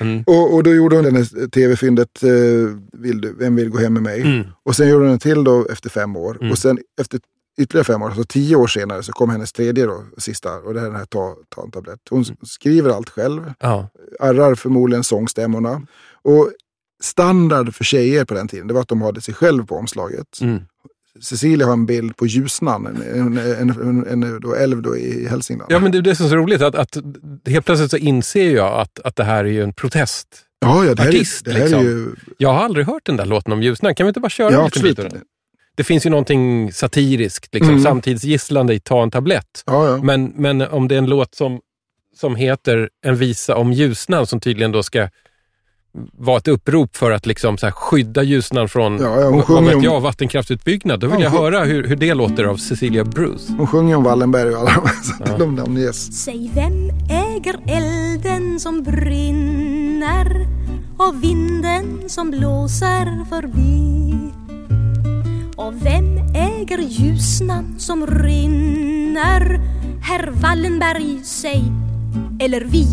Mm. Och, och då gjorde hon den här tv-fyndet eh, vill du, Vem vill gå hem med mig? Mm. Och sen gjorde hon en till då efter fem år. Och sen efter ytterligare fem år, alltså tio år senare, så kom hennes tredje då, sista. Och det är den här ta, ta. Hon s- skriver allt själv. Ja. Arrar förmodligen sångstämmorna. Och standard för tjejer på den tiden, det var att de hade sig själv på omslaget. Cecilia har en bild på Ljusnan, en, en, en, en, då älv då i Hälsingland. ja, men det det är så roligt. Att, att helt plötsligt så inser jag att, att det här är ju en protest. ja, ja, det här, artist, är, det här liksom. är ju... Jag har aldrig hört den där låten om Ljusnan. Kan vi inte bara köra Ja, en liten bit av den? Det finns ju någonting satiriskt, liksom, Mm. samtidsgisslande i Ta en tablett. Ja, ja. Men, men om det är en låt som, som heter En visa om Ljusnan som tydligen då ska vara ett upprop för att liksom så här skydda Ljusnan från Ja, ja, hon vad vet om- jag, vattenkraftutbyggnad. Då vill Ja, jag höra hur, hur det låter av Cecilia Bruce. Hon sjunger om Wallenberg och alla så de namnges. Säg vem äger elden som brinner och vinden som blåser förbi? Och vem äger ljusnan som rinner? Herr Wallenberg, säg, eller vi?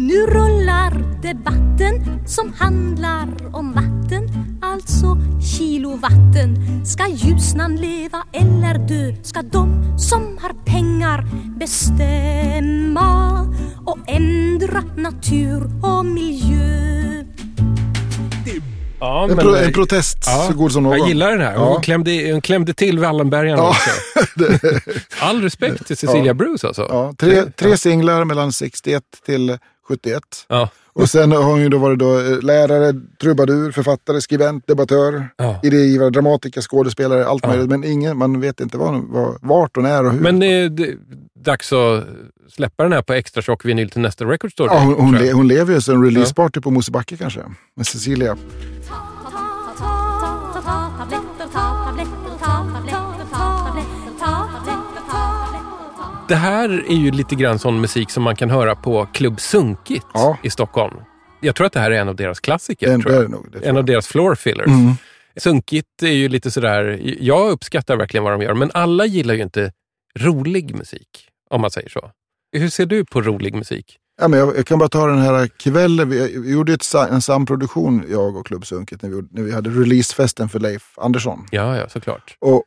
Nu rullar debatten som handlar om vatten, alltså kilowatten. Ska Ljusnan leva eller dö? Ska de som har pengar bestämma och ändra natur och miljö? Ja, En, pro, en protest ja, så god som någon. Jag gillar den här. Hon, Ja. klämde, hon klämde till Wallenbergarna Ja. också. All respekt till Cecilia Ja. Bruce alltså. Ja, tre, tre singlar mellan 61 till 71. Ja. Och sen har hon ju då varit då eh, lärare, trubadur, författare, skribent, debattör, Ja. idégivare, dramatiker, skådespelare, allt möjligt. Men ingen, man vet inte var, var, vart hon är och hur. Men det, det dags att släppa den här på extra tjock vinyl till nästa Record Store. ja, hon, hon, le, hon lever ju som releaseparty på Mosebacke kanske. Med Cecilia. Det här är ju lite grann sån musik som man kan höra på Klubb Sunkigt Ja. i Stockholm. Jag tror att det här är en av deras klassiker. Den, tror jag. det nog. Det tror En av jag. deras floor fillers. Mm. Sunkigt är ju lite sådär, jag uppskattar verkligen vad de gör, men alla gillar ju inte rolig musik, om man säger så. Hur ser du på rolig musik? Ja, men jag, jag kan bara ta den här kvällen. Vi, vi gjorde ett, en samproduktion, jag och Klubb Sunket, när vi, när vi hade releasefesten för Leif Andersson. Ja, ja, såklart. Och,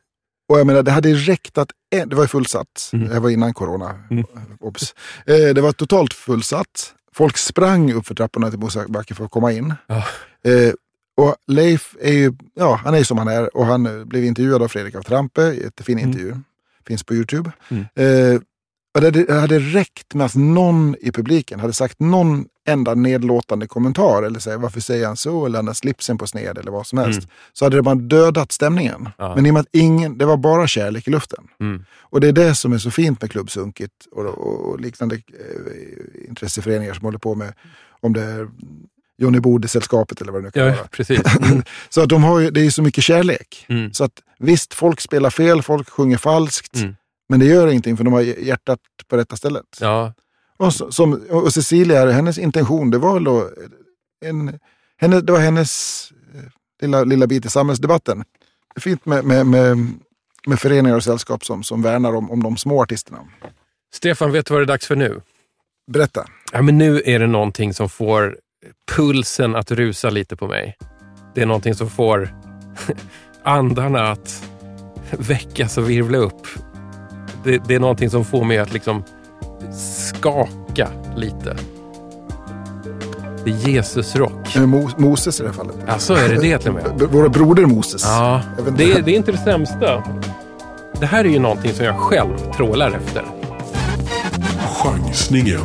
och jag menar, det hade räckt att, en, det var fullsatt, Mm. det var innan corona, Mm. Ops. Eh, det var totalt fullsatt. Folk sprang upp för trapporna till Mosebacke för att komma in. Ja. Eh, och Leif är ju, ja han är som han är och han eh, blev intervjuad av Fredrik av Trampe, jättefin Mm. intervju, finns på Youtube. Mm. Eh, det, hade räckt med att någon i publiken hade sagt någon enda nedlåtande kommentar eller säga varför säger han så eller han har slipsen på sned eller vad som helst. Mm. Så hade det bara dödat stämningen. Ja. Men i och med att ingen, det var bara kärlek i luften. Mm. Och det är det som är så fint med Klubb Sunkit och, och, och liknande eh, intresseföreningar som håller på med, om det är Johnny Bode-sällskapet eller vad det nu kan Ja, vara. precis. Mm. Så att de har ju, det är så mycket kärlek. Mm. Så att visst, folk spelar fel, folk sjunger falskt. Men det gör ingenting för de har hjärtat på rätta stället. Ja, Och, så, som, och Cecilia, hennes intention, det var då en, henne, det var hennes eh, lilla, lilla bit i samhällsdebatten. Det är fint med, med, med, med föreningar och sällskap som, som värnar om, om de små artisterna. Stefan, vet du vad det är dags för nu? Berätta. Ja, men nu är det någonting som får pulsen att rusa lite på mig. Det är någonting som får andarna att väckas och virvla upp. Det, det är någonting som får mig att liksom skaka lite. Det är Jesusrock. Mo, Moses i det här fallet. Alltså är det det till och med? Våra broder Moses. Ja, det, det är inte det sämsta. Det här är ju någonting som jag själv trålar efter. Chansningen.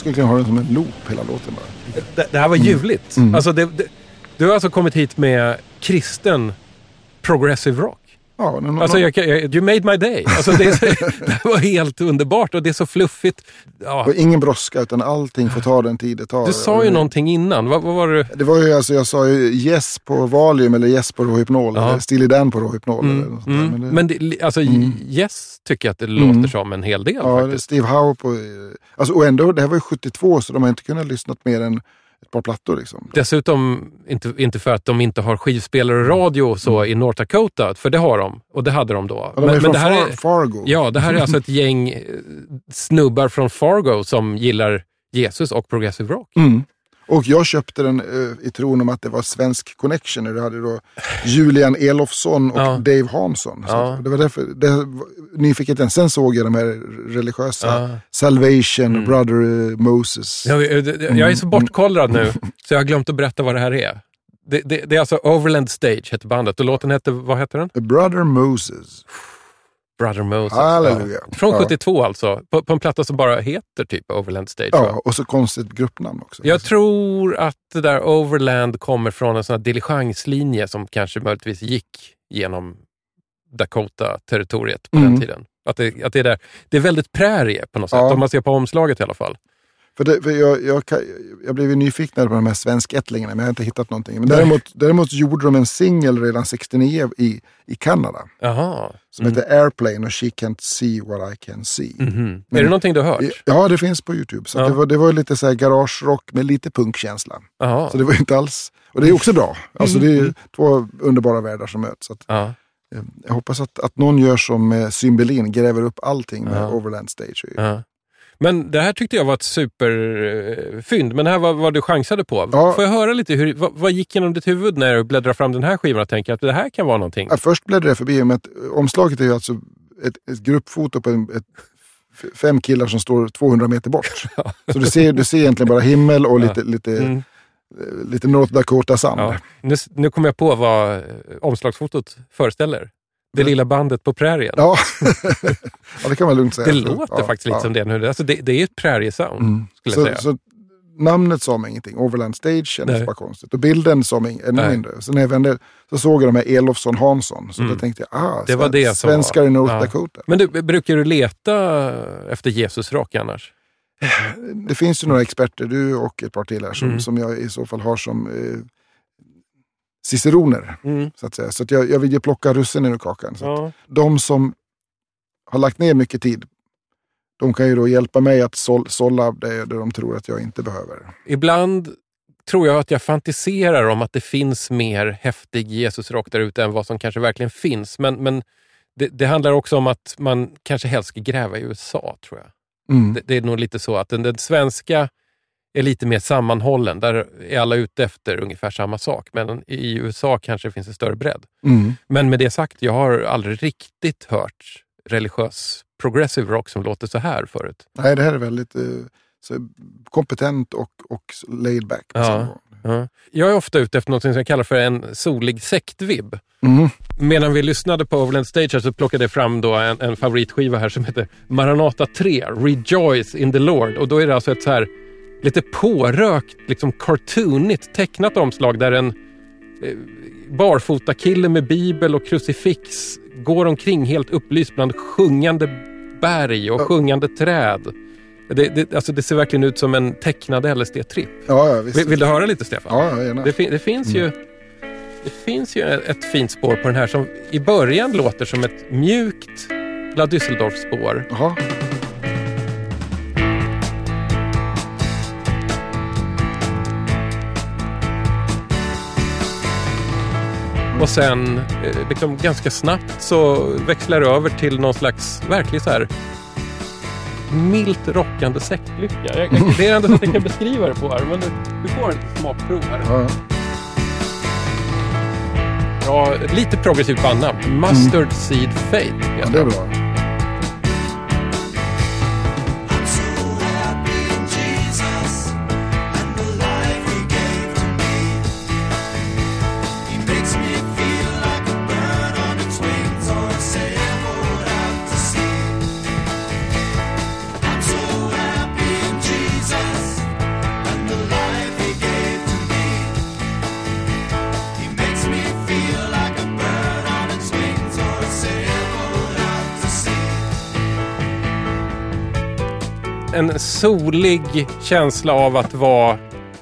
Skulle kunna ha den som en loop hela låten bara. Det, det här var ljuvligt. Alltså det, det, du har alltså kommit hit med kristen progressive rock. Ja, den, Alltså, jag, jag, you made my day. Alltså, det, så, det var helt underbart och det är så fluffigt. Ja, och ingen brådska utan allting får ta den tid det tar. du sa ju någonting innan. Vad, vad var det? Det var ju alltså, jag sa ju yes på Valium eller yes på Rohypnol. Ja. Eller Steely Dan på Rohypnol. eller något sånt där. Mm. Men det, Men det, alltså, Yes tycker jag att det låter som en hel del ja, faktiskt. Steve Howe på... Alltså, och ändå, det här var ju 72 så de har inte kunnat lyssna mer än ett par plattor. Liksom. Dessutom, inte, inte för att de inte har skivspelare och radio så i North Dakota, för det har de. Och det hade de då. Ja, de är från det här Far, är, Fargo. Ja, det här är alltså ett gäng eh, snubbar från Fargo som gillar Jesus och progressive rock. Mm. Och jag köpte den eh, i tron om att det var svensk connection. Du hade då Julian Elofsson och Ja. Dave Hansson. Ja. Det var därför, det nyfikenheten. Sen såg jag de här religiösa, Ja. Mm. Salvation, Brother eh, Moses. Jag, jag, jag är så bortkollrad nu, så jag har glömt att berätta vad det här är. Det, det, det är alltså Overland Stage, heter bandet. Och låten hette, vad heter den? Brother Moses. Brother Moses. Halleluja. Ja. Från Ja. 72 alltså, på, på en platta som bara heter typ Overland Stage. Ja, va? och så konstigt gruppnamn också. Jag tror att det där Overland kommer från en sån här diligenslinje som kanske möjligtvis gick genom Dakota-territoriet på Mm. den tiden. Att det, att det, är där. det är väldigt prärie på något sätt, Ja. om man ser på omslaget i alla fall. För det, för jag, jag, jag blev ju nyfiken på de här svenskättlingarna, men jag har inte hittat någonting. Men däremot, däremot gjorde de en singel redan 69 i, i Kanada. Jaha. Som heter Airplane och She Can't See What I Can See. Mhm. är det någonting du har hört? Ja, det finns på Youtube. Så Ja. det, var, det var lite så här garagerock med lite punkkänsla. Så det var inte alls... Och det är också bra. Alltså det Mm. är två underbara världar som möts. Så att, Ja. eh, jag hoppas att, att någon gör som eh, Cymbelin, gräver upp allting med Ja. Overland Stage. Ja. Men det här tyckte jag var ett superfynd. Men det här var vad du chansade på. Ja. Får jag höra lite, hur, vad, vad gick genom ditt huvud när du bläddrade fram den här skivan och tänkte att det här kan vara någonting? Ja, först bläddrade jag förbi eh, omslaget är ju alltså ett, ett gruppfoto på en, ett, fem killar som står 200 meter bort. Så du ser, du ser egentligen bara himmel och lite, lite, Mm. eh, lite North Dakota sand. Ja. Nu, nu kommer jag på vad eh, omslagsfotot föreställer. Det lilla bandet på prärien. Ja. ja, det kan man lugnt säga. det låter Ja, faktiskt lite ja. som det nu. Alltså det, det är ett präriesound, Mm. skulle Så, jag säga. så namnet sa mig ingenting. Overland Stage kändes Nej. bara konstigt. Och bilden sa mig ännu Nej. mindre. Så när jag vände så såg jag de här Elofsson Hansson. Så Mm. då tänkte jag, ah, Det var det som var- svenskar i North ja. Dakota. Men du, brukar du leta efter Jesus-rock annars? Det finns ju några experter, du och ett par till här, som, Mm. som jag i så fall har som eh, ciceroner. Mm. Så att säga. Så att jag, jag vill ju plocka russinen ur kakan. Så att Ja. De som har lagt ner mycket tid, de kan ju då hjälpa mig att såll, sålla det, det de tror att jag inte behöver. Ibland tror jag att jag fantiserar om att det finns mer häftig Jesusrock där ute än vad som kanske verkligen finns. Men, men det, det handlar också om att man kanske helst ska gräva i USA, tror jag. Mm. Det, det är nog lite så att den, den svenska är lite mer sammanhållen. Där är alla ute efter ungefär samma sak. Men i USA kanske det finns en större bredd. Mm. Men med det sagt, jag har aldrig riktigt hört religiös progressive rock som låter så här förut. Nej, det här är väldigt eh, så kompetent och, och laid back. Ja. Ja. Jag är ofta ute efter något som jag kallar för en solig sektvibb. Mm. Medan vi lyssnade på Overland Stage så plockade jag fram då en, en favoritskiva här som heter Maranata 3, Rejoice in the Lord. Och då är det alltså ett så här lite pårökt, liksom cartoonigt tecknat omslag där en eh, barfotakille med bibel och krucifix går omkring helt upplyst bland sjungande berg och sjungande träd. Det, det, alltså det ser verkligen ut som en tecknad LSD-tripp. Ja, ja. Vill, vill du höra lite Stefan? Ja, gärna. Det, det, finns ju, det finns ju ett fint spår på den här som i början låter som ett mjukt La Düsseldorf-spår. Och sen eh, liksom ganska snabbt så växlar det över till någon slags verklig så här milt rockande. Jag, jag, det är ändå så att jag kan beskriva det på här, men du får ett smakprov här. Ja. Ja, lite progressivt bandnamn. Mustard Seed Fate ja, det är bra. En solig känsla av att vara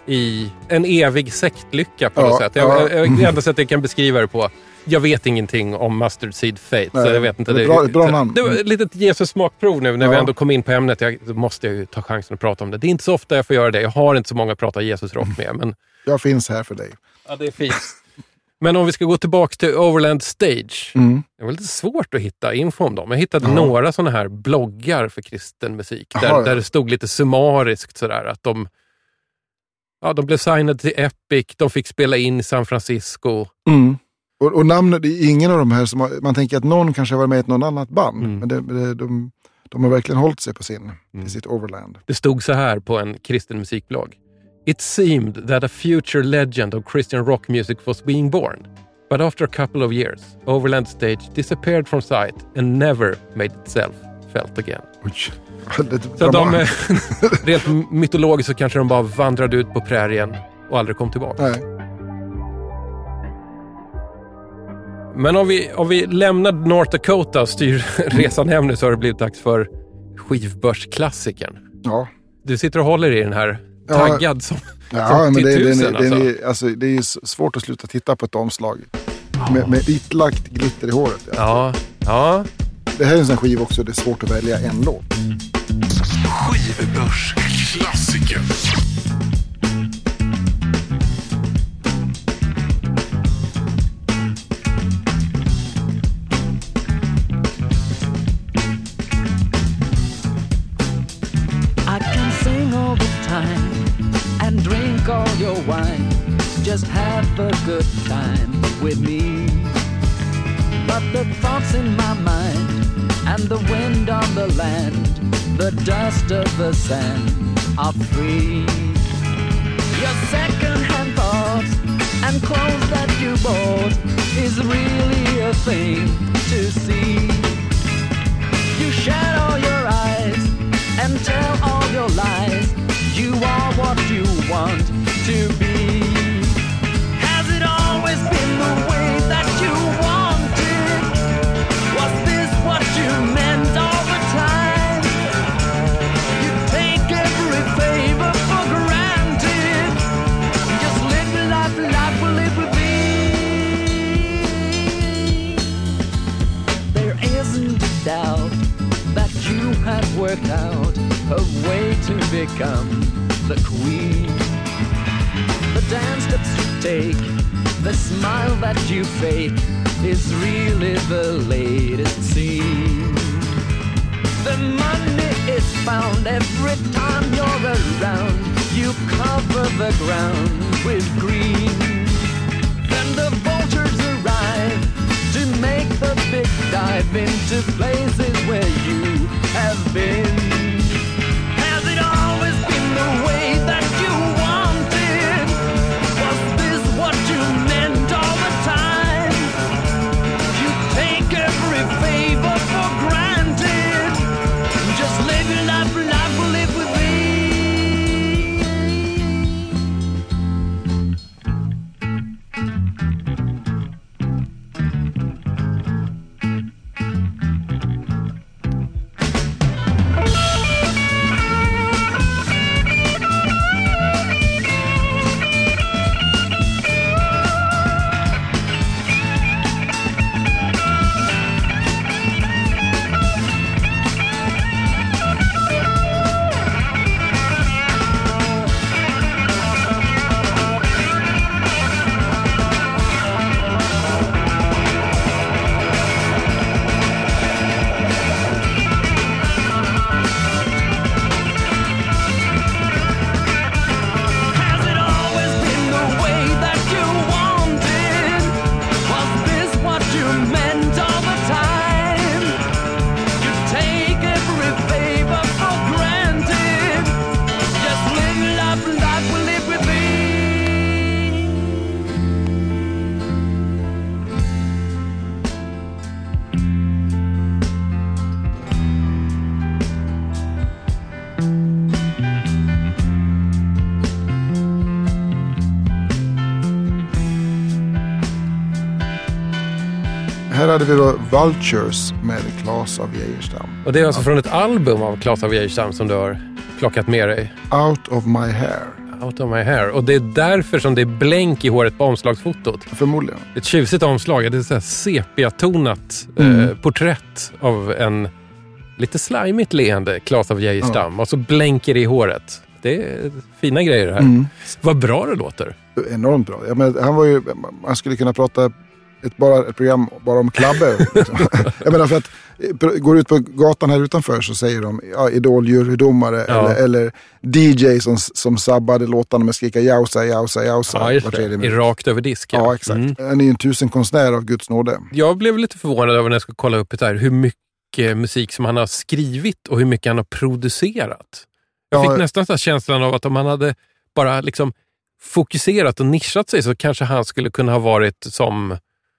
i en evig sektlycka på Ja, något sätt. Jag, ja. jag, jag, det enda sättet jag kan beskriva det på. Jag vet ingenting om Mustard Seed Fate. så Nej, jag vet inte. det bra- bra så- namn. Det var ett litet Jesus smakprov nu när vi Ja. ändå kom in på ämnet. Jag, måste jag ju ta chansen att prata om det. Det är inte så ofta jag får göra det. Jag har inte så många att prata Jesus-rock med. Men Jag finns här för dig. Ja, det är fint. Men om vi ska gå tillbaka till Overland Stage. Mm. Det var lite svårt att hitta info om dem. Jag hittade Ja. några sådana här bloggar för kristen musik. Där, Jaha, ja. där det stod lite summariskt sådär att de, ja, de blev signade till Epic, de fick spela in i San Francisco. Mm. Och, och namnet, det är ingen av de här som har, man tänker att någon kanske har varit med i något annat band. Mm. Men det, det, de, de har verkligen hållit sig på sin, Mm. sitt Overland. Det stod så här på en kristen musikblogg. It seemed that a future legend of Christian rock music was being born. But after a couple of years, Overland Stage disappeared from sight and never made itself felt again. Oj. Så de, rent mytologiskt så kanske de bara vandrade ut på prärien och aldrig kom tillbaka. Nej. Men om vi, om vi lämnar North Dakota och styr resan hem nu så har det blivit dags för skivbörsklassikern. Ja. Du sitter och håller i den här. Taggad som, Ja, som men det, det, tusen det, det, alltså. är- alltså, det är ju svårt att sluta titta på ett omslag. Med, med vitlagt glitter i håret. Ja. Ja, ja. Det här är en sån skiva också, det är svårt att välja en låt. Skivbörsklassiker. All your wine. Just have a good time with me. But the thoughts in my mind and the wind on the land, the dust of the sand are free. Your second-hand thoughts and clothes that you bought is really a thing to see. You shed all your eyes and tell all your lies. Are what you want to be. Has it always been the way that you wanted? Was this what you meant all the time? You take every favor for granted. Just live life, life will live with me. There isn't a doubt that you have worked out a way to become the queen. The dance steps you take, the smile that you fake is really the latest scene. The money is found every time you're around. You cover the ground with green. Then the vultures arrive to make the big dive into places where you have been. Vi då Vultures med Claes av Geijerstam. Och det är alltså från ett album av Claes av Geijerstam som du har plockat med dig. Out of my hair. Out of my hair. Och det är därför som det är blänk i håret på omslagsfotot. Förmodligen. Ett tjusigt omslag. Det är ett sepiatonat Mm. eh, porträtt av en lite slimigt leende Claes av Geijerstam. Och så blänker det i håret. Det är fina grejer det här. Mm. Vad bra det låter. Enormt bra. Jag menar, han var ju, man skulle kunna prata ett, bara, ett program bara om Klabbe. liksom. jag menar för att eh, går du ut på gatan här utanför så säger de ja, idol-jurydomare Ja. eller, eller DJ som, som sabbade låtarna med skrika jausa, jausa, jausa. Ja, det. rakt över disk. Ja, exakt. Mm. Han är ju en tusenkonstnär av Guds nåde. Jag blev lite förvånad över när jag skulle kolla upp det här, hur mycket musik som han har skrivit och hur mycket han har producerat. Jag Ja. fick nästan så här känslan av att om han hade bara liksom fokuserat och nischat sig så kanske han skulle kunna ha varit som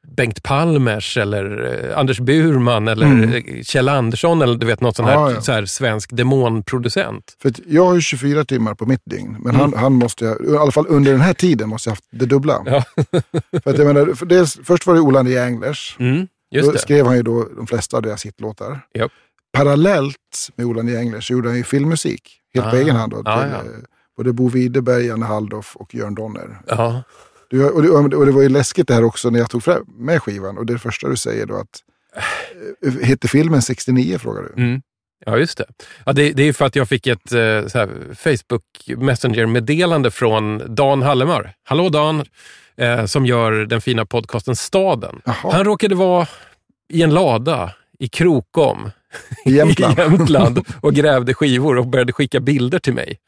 Bengt Palmers eller eh, Anders Burman eller Mm. eh, Kjell Andersson eller du vet något sånt här, Ja, ja. Så här svensk demonproducent. För jag har ju 24 timmar på mitt dygn. Men Mm. han, han måste, ju- i alla fall under den här tiden, måste jag haft det dubbla. Ja. för att jag menar, för dels, först var det Olander Jänglers. Mm, Då det. skrev han ju då de flesta av deras hitlåtar. Japp. Parallellt med Olander Jänglers gjorde han ju filmmusik. Helt på Ah. egen hand. Då, Ah, till, ja. eh, Både Bo Widerberg, Janne Halldoff och Jörn Donner. Ja. Du, och, det, och det var ju läskigt det här också när jag tog fram med skivan. Och det första du säger då att, eh, heter filmen 69 frågar du? Mm. Ja, just det. Ja, det. Det är för att jag fick ett eh, här, Facebook Messenger-meddelande från Dan Hallemar. Hallå Dan! Eh, som gör den fina podcasten Staden. Jaha. Han råkade vara i en lada i Krokom I Jämtland. i Jämtland och grävde skivor och började skicka bilder till mig.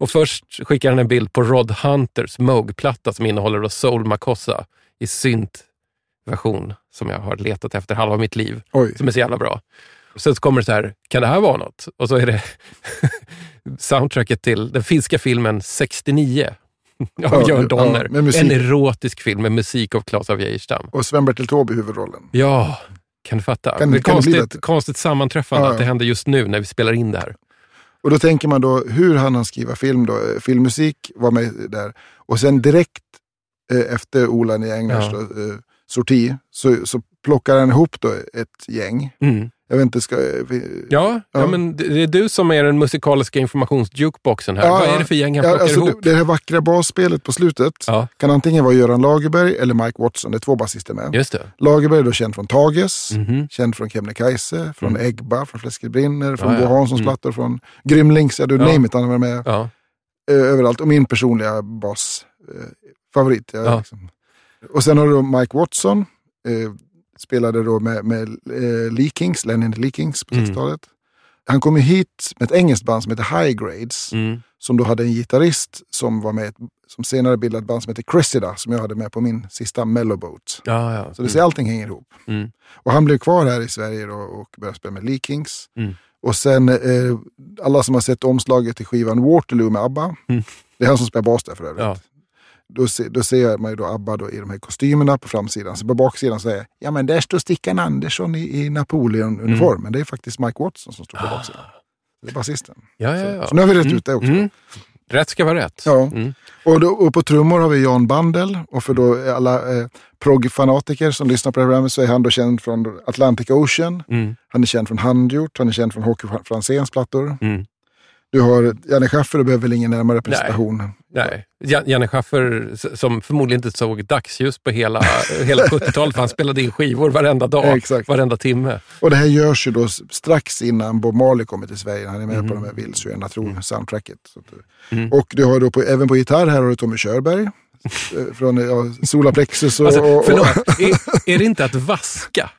Och först skickade han en bild på Rod Hunters Moog-platta som innehåller Soul Makossa i synt-version som jag har letat efter halva mitt liv Oj. som är så jävla bra. Sen så kommer det så här, kan det här vara något? Och så är det soundtracket till den finska filmen 69 av Ja, Jörn ja, Donner. musik. en erotisk film med musik av Claes av Geijerstam. Och Sven-Bertil Taube i huvudrollen. Ja, kan du fatta? Kan- det är kan det konstigt, konstigt sammanträffande Ja, ja. att det händer just nu när vi spelar in det här. Och då tänker man då, hur han han skriva film då? Eh, Filmmusik var med där. Och sen direkt eh, efter Ola Englers Ja. då, eh, sorti så, så plockar han ihop då ett gäng. Mm. Jag vet inte, ska... eh, vi- Ja, ja. Ja. men det är du som är den musikaliska informationsjukeboxen här. Ja, Vad är det för gäng han Ja, plockar alltså, ihop? det, det här vackra basspelet på slutet kan antingen vara Göran Lagerberg eller Mike Watson. Det är två basister med. just det. Lagerberg är då känd från Tages, Mhm. känd från Kebnekaise, från Mm. Egba, från Fläsket brinner, från Ja. Bo Hanssons Mm. plattor, från Grymlings, ja du Ja. name it, han har varit med eh, överallt. Och min personliga basfavorit. Ja. liksom. Och sen har du Mike Watson, eh, spelade då med, med eh, Lee Kings, Lennon Lee Kings på Mm. 60-talet. Han kom hit med ett engelskt band som heter High Grades, Mm. som då hade en gitarrist som var med, som senare bildade ett band som heter Cressida, som jag hade med på min sista Mellowboat. Ja, ja. Så det ser allting hänger ihop. Mm. Och han blev kvar här i Sverige då och började spela med Lee Kings. Mm. Och sen eh, alla som har sett omslaget till skivan Waterloo med ABBA. Mm. Det är han som spelar bas där för övrigt. Ja. Då, se, då ser man ju då ABBA då i de här kostymerna på framsidan. Så på baksidan säger ja men där står Stickan Andersson i, i Napoleon-uniform. Mm. Men det är faktiskt Mike Watson som står på baksidan. Det är basisten. Ja, ja, ja. Så nu har vi rätt ut det också. Mm. Rätt ska vara rätt. Ja. Mm. Och, då, och på trummor har vi Jan Bandel. Och för då alla eh, prog-fanatiker som lyssnar på det här programmet så är han då känd från Atlantic Ocean. Mm. Han är känd från Handgjort, han är känd från Hockey Franzéns plattor. Mm. Du har Janne Schaffer, du behöver väl ingen närmare presentation. Nej, Jan- Janne Schaffer som förmodligen inte såg dagsljus på hela, hela 70-talet för han spelade in skivor varenda dag, Exakt. varenda timme. Och det här görs ju då strax innan Bob Marley kommer till Sverige. Han är med Mm. på de här Vills och tro soundtracket. Så att, Mm. Och du har då på, även på gitarr här har du Tommy Körberg. eh, från ja, Solar Plexus och... Alltså, och, och förlåt, är, är det inte att vaska?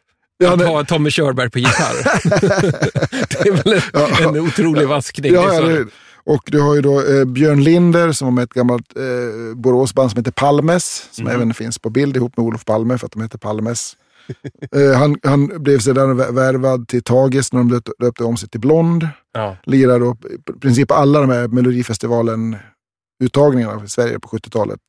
Ja, att ha Tommy Körberg på gitarr? det är väl en, en otrolig vaskning. Ja, Det ja, det, och du har ju då eh, Björn Linder som var med ett gammalt eh, Boråsband som heter Palmes. Som Mm. även finns på bild ihop med Olof Palme för att de heter Palmes. eh, han, han blev sedan vä- värvad till Tages när de döpte, döpte om sig till Blond. ja. Lirar då i princip alla de här Melodifestivalen-uttagningarna i Sverige på 70-talet.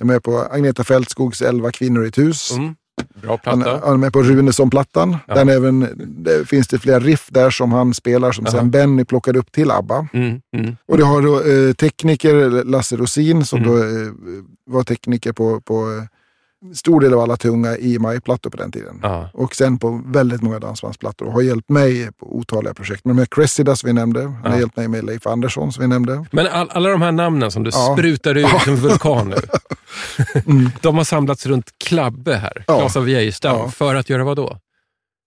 Är med på Agneta Fältskogs Elva kvinnor i ett hus. Mm. Bra Han, platta. han är med på Runesson-plattan. Ja. Den även, det finns det flera riff där som han spelar som Aha. sen Benny plockade upp till ABBA. Mm. Mm. Och du har då eh, tekniker Lasse Rosin som Mm. då eh, var tekniker på, på stor del av alla tunga EMI-plattor på den tiden. Ja. Och sen på väldigt många dansbandsplattor och har hjälpt mig på otaliga projekt. Men med Cressida som vi nämnde, han har Ja. hjälpt mig med Leif Andersson som vi nämnde. Men all, alla de här namnen som du Ja. sprutar ut som en vulkan nu. de har samlats runt Klabbe här, Ja. Klas av Geijerstam, Ja. för att göra vad då?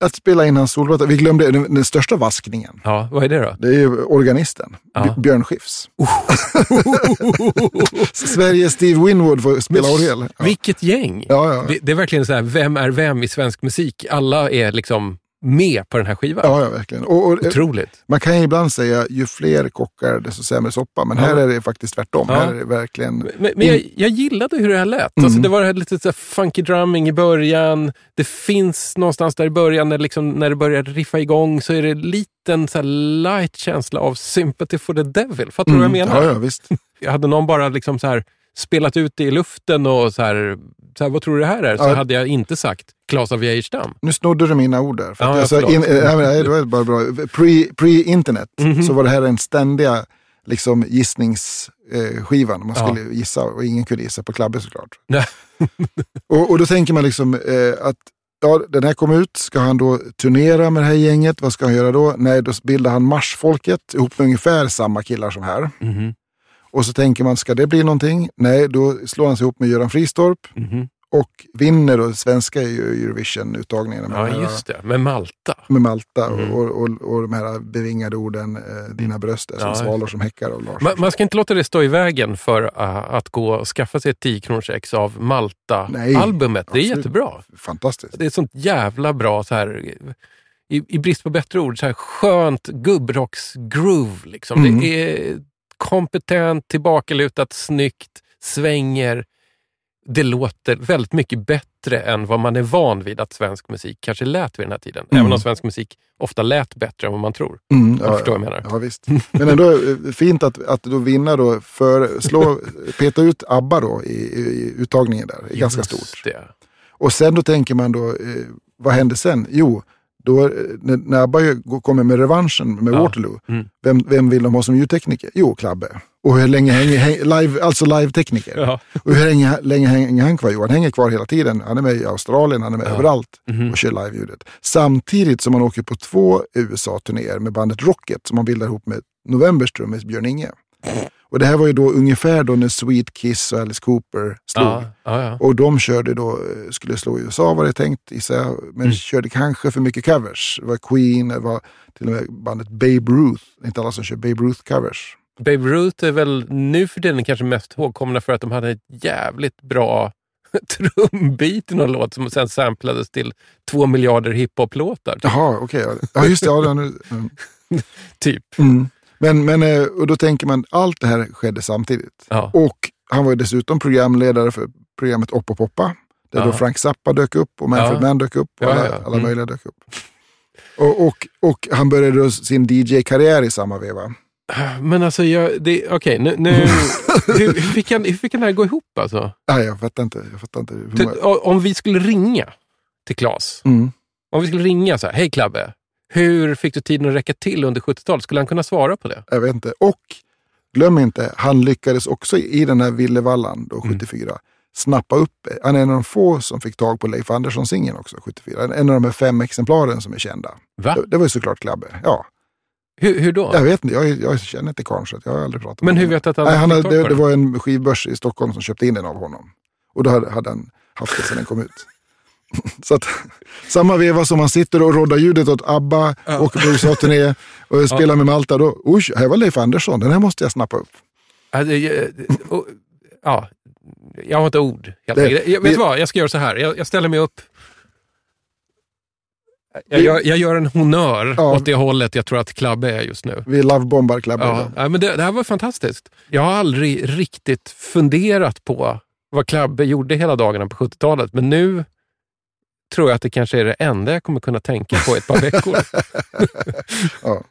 Att spela in hans solplatta, vi glömde den, den största vaskningen. Ja, vad är det då? Det är ju organisten, Ja. Björn Skifs. Sveriges Steve Winwood får spela orgel. Ja. Vilket gäng! Ja, ja. Det, det är verkligen så här, vem är vem i svensk musik? Alla är liksom med på den här skivan. Ja, ja, verkligen. Och, och, Otroligt. man kan ju ibland säga ju fler kockar desto sämre soppa, men Ja. här är det faktiskt tvärtom. Ja. Här är det verkligen... Men, men jag, jag gillade hur det här lät. Alltså, Mm. det var det här lite så här funky drumming i början. Det finns någonstans där i början, när, liksom, när det börjar riffa igång, så är det en liten så light känsla av sympathy for the devil. Fattar du vad jag menar? Mm. Ja, ja, visst. Jag hade någon bara liksom så här spelat ut det i luften och så här, så här vad tror du det här är? Så Ja. hade jag inte sagt Klas av Geijerstam. Nu snodde du mina ord där. För Ja, att ja, jag sa förlåt. in, äh, nej, nej, det var bara bra. Pre- Pre-internet Mhm. så var det här den ständiga liksom, gissningsskivan. Man Ja. skulle gissa och ingen kunde gissa på Klabbe såklart. Och, och då tänker man liksom eh, att ja, den här kom ut, ska han då turnera med det här gänget? Vad ska han göra då? Nej, då bildar han Marsfolket ihop med ungefär samma killar som här. Mhm. Och så tänker man, ska det bli någonting? Nej, då slår han sig ihop med Göran Fristorp Mhm. Och vinner då svenska Eurovision-uttagningen Ja, här- just det. Med Malta. med Malta Mm. och, och, och de här bevingade orden, eh, dina bröst är som Ja. svalor som häckar av Lars. Man, man ska inte låta det stå i vägen för uh, att gå och skaffa sig ett 10 kronors ex av Malta-albumet. Det är absolut. jättebra. Fantastiskt. Det är ett sånt jävla bra, så här, i, i brist på bättre ord, så här skönt gubbrocksgroove. Liksom. Mm. Det är kompetent, tillbakalutat, snyggt, svänger. Det låter väldigt mycket bättre än vad man är van vid att svensk musik kanske lät vid den här tiden. Mm. Även om svensk musik ofta lät bättre än vad man tror. Mm, Jag förstår vad jag menar. Ja, visst. Men ändå eh, fint att, att då vinna då, för, slå, peta ut ABBA då i, i uttagningen där. Det är ganska Just stort. Det. Och sen då tänker man då, eh, vad hände sen? Jo, då, eh, när, när ABBA kommer med revanschen med Ja. Waterloo, Mm. vem, vem vill de ha som ljudtekniker? Jo, Klabbe. Och hur länge hänger, häng, live, alltså live-tekniker. Ja. Och hur länge, länge hänger han kvar? Jo, han hänger kvar hela tiden. Han är med i Australien, han är med Ja. överallt Mhm. och kör live-ljudet. Samtidigt som han åker på två USA-turnéer med bandet Rocket som han bildar ihop med Novembers trummis Björn Inge. Och det här var ju då ungefär då när Sweet Kiss och Alice Cooper slog. Ja, ja, ja. Och de körde då, eh, skulle slå i USA var det tänkt jag, men Mm. körde kanske för mycket covers. Det var Queen, det var till och med bandet Babe Ruth. Det är inte alla som kör Babe Ruth-covers. Babe Ruth är väl nu för tiden kanske mest ihågkomna för att de hade ett jävligt bra trumbit i någon låt som sen samplades till två miljarder hiphop-låtar. typ. Jaha, okej. ja. Ja, just det. Ja, nu- mm. Typ. Mm. Men, men eh, och då tänker man, allt det här skedde samtidigt. Ja. Och han var dessutom programledare för programmet Upp och Poppa. Där Ja. då Frank Zappa dök upp och Manfred Ja. Mann dök upp och alla, alla Mm. möjliga dök upp. Och, och, och han började då sin DJ-karriär i samma veva. Men alltså, okej, nu, nu, hur, hur, fick han, hur fick han det här gå ihop alltså? Nej, jag fattar inte. Jag fattar inte. många- Om vi skulle ringa till Claes, Mm. om vi skulle ringa så här, hej Klabbe, hur fick du tiden att räcka till under 70-talet? Skulle han kunna svara på det? Jag vet inte. Och glöm inte, han lyckades också i den här Villevallan då, Mm. 74 snappa upp, han är en av de få som fick tag på Leif Andersson-singeln också 74. En av de här fem exemplaren som är kända. Va? Det, det var ju såklart Klabbe. Ja, Hur, hur då? jag vet inte, jag, jag känner inte karln så jag har aldrig pratat Men med hur honom. vet du att han, Nej, han hade, det, det var en skivbörs i Stockholm som köpte in den av honom. Och då hade, hade han haft det sedan den kom ut. Så att, samma veva som han sitter och roddar ljudet åt ABBA, Ja. åker på USA-turné och spelar med Malta. Då, oj, här var Leif Andersson, den här måste jag snappa upp. Alltså, jag, och- ja, jag har inte ord. Helt Det- jag, vet du vad, jag ska göra så här. Jag, jag ställer mig upp. Jag Vi- gör, jag gör en honör Ja. åt det hållet jag tror att Klabbe är just nu. Vi lovebombar Klabbe. Ja, ja, men det, det här var fantastiskt. Jag har aldrig riktigt funderat på vad Klabbe gjorde hela dagarna på 70-talet, men nu tror jag att det kanske är det enda jag kommer kunna tänka på ett par veckor. Ja.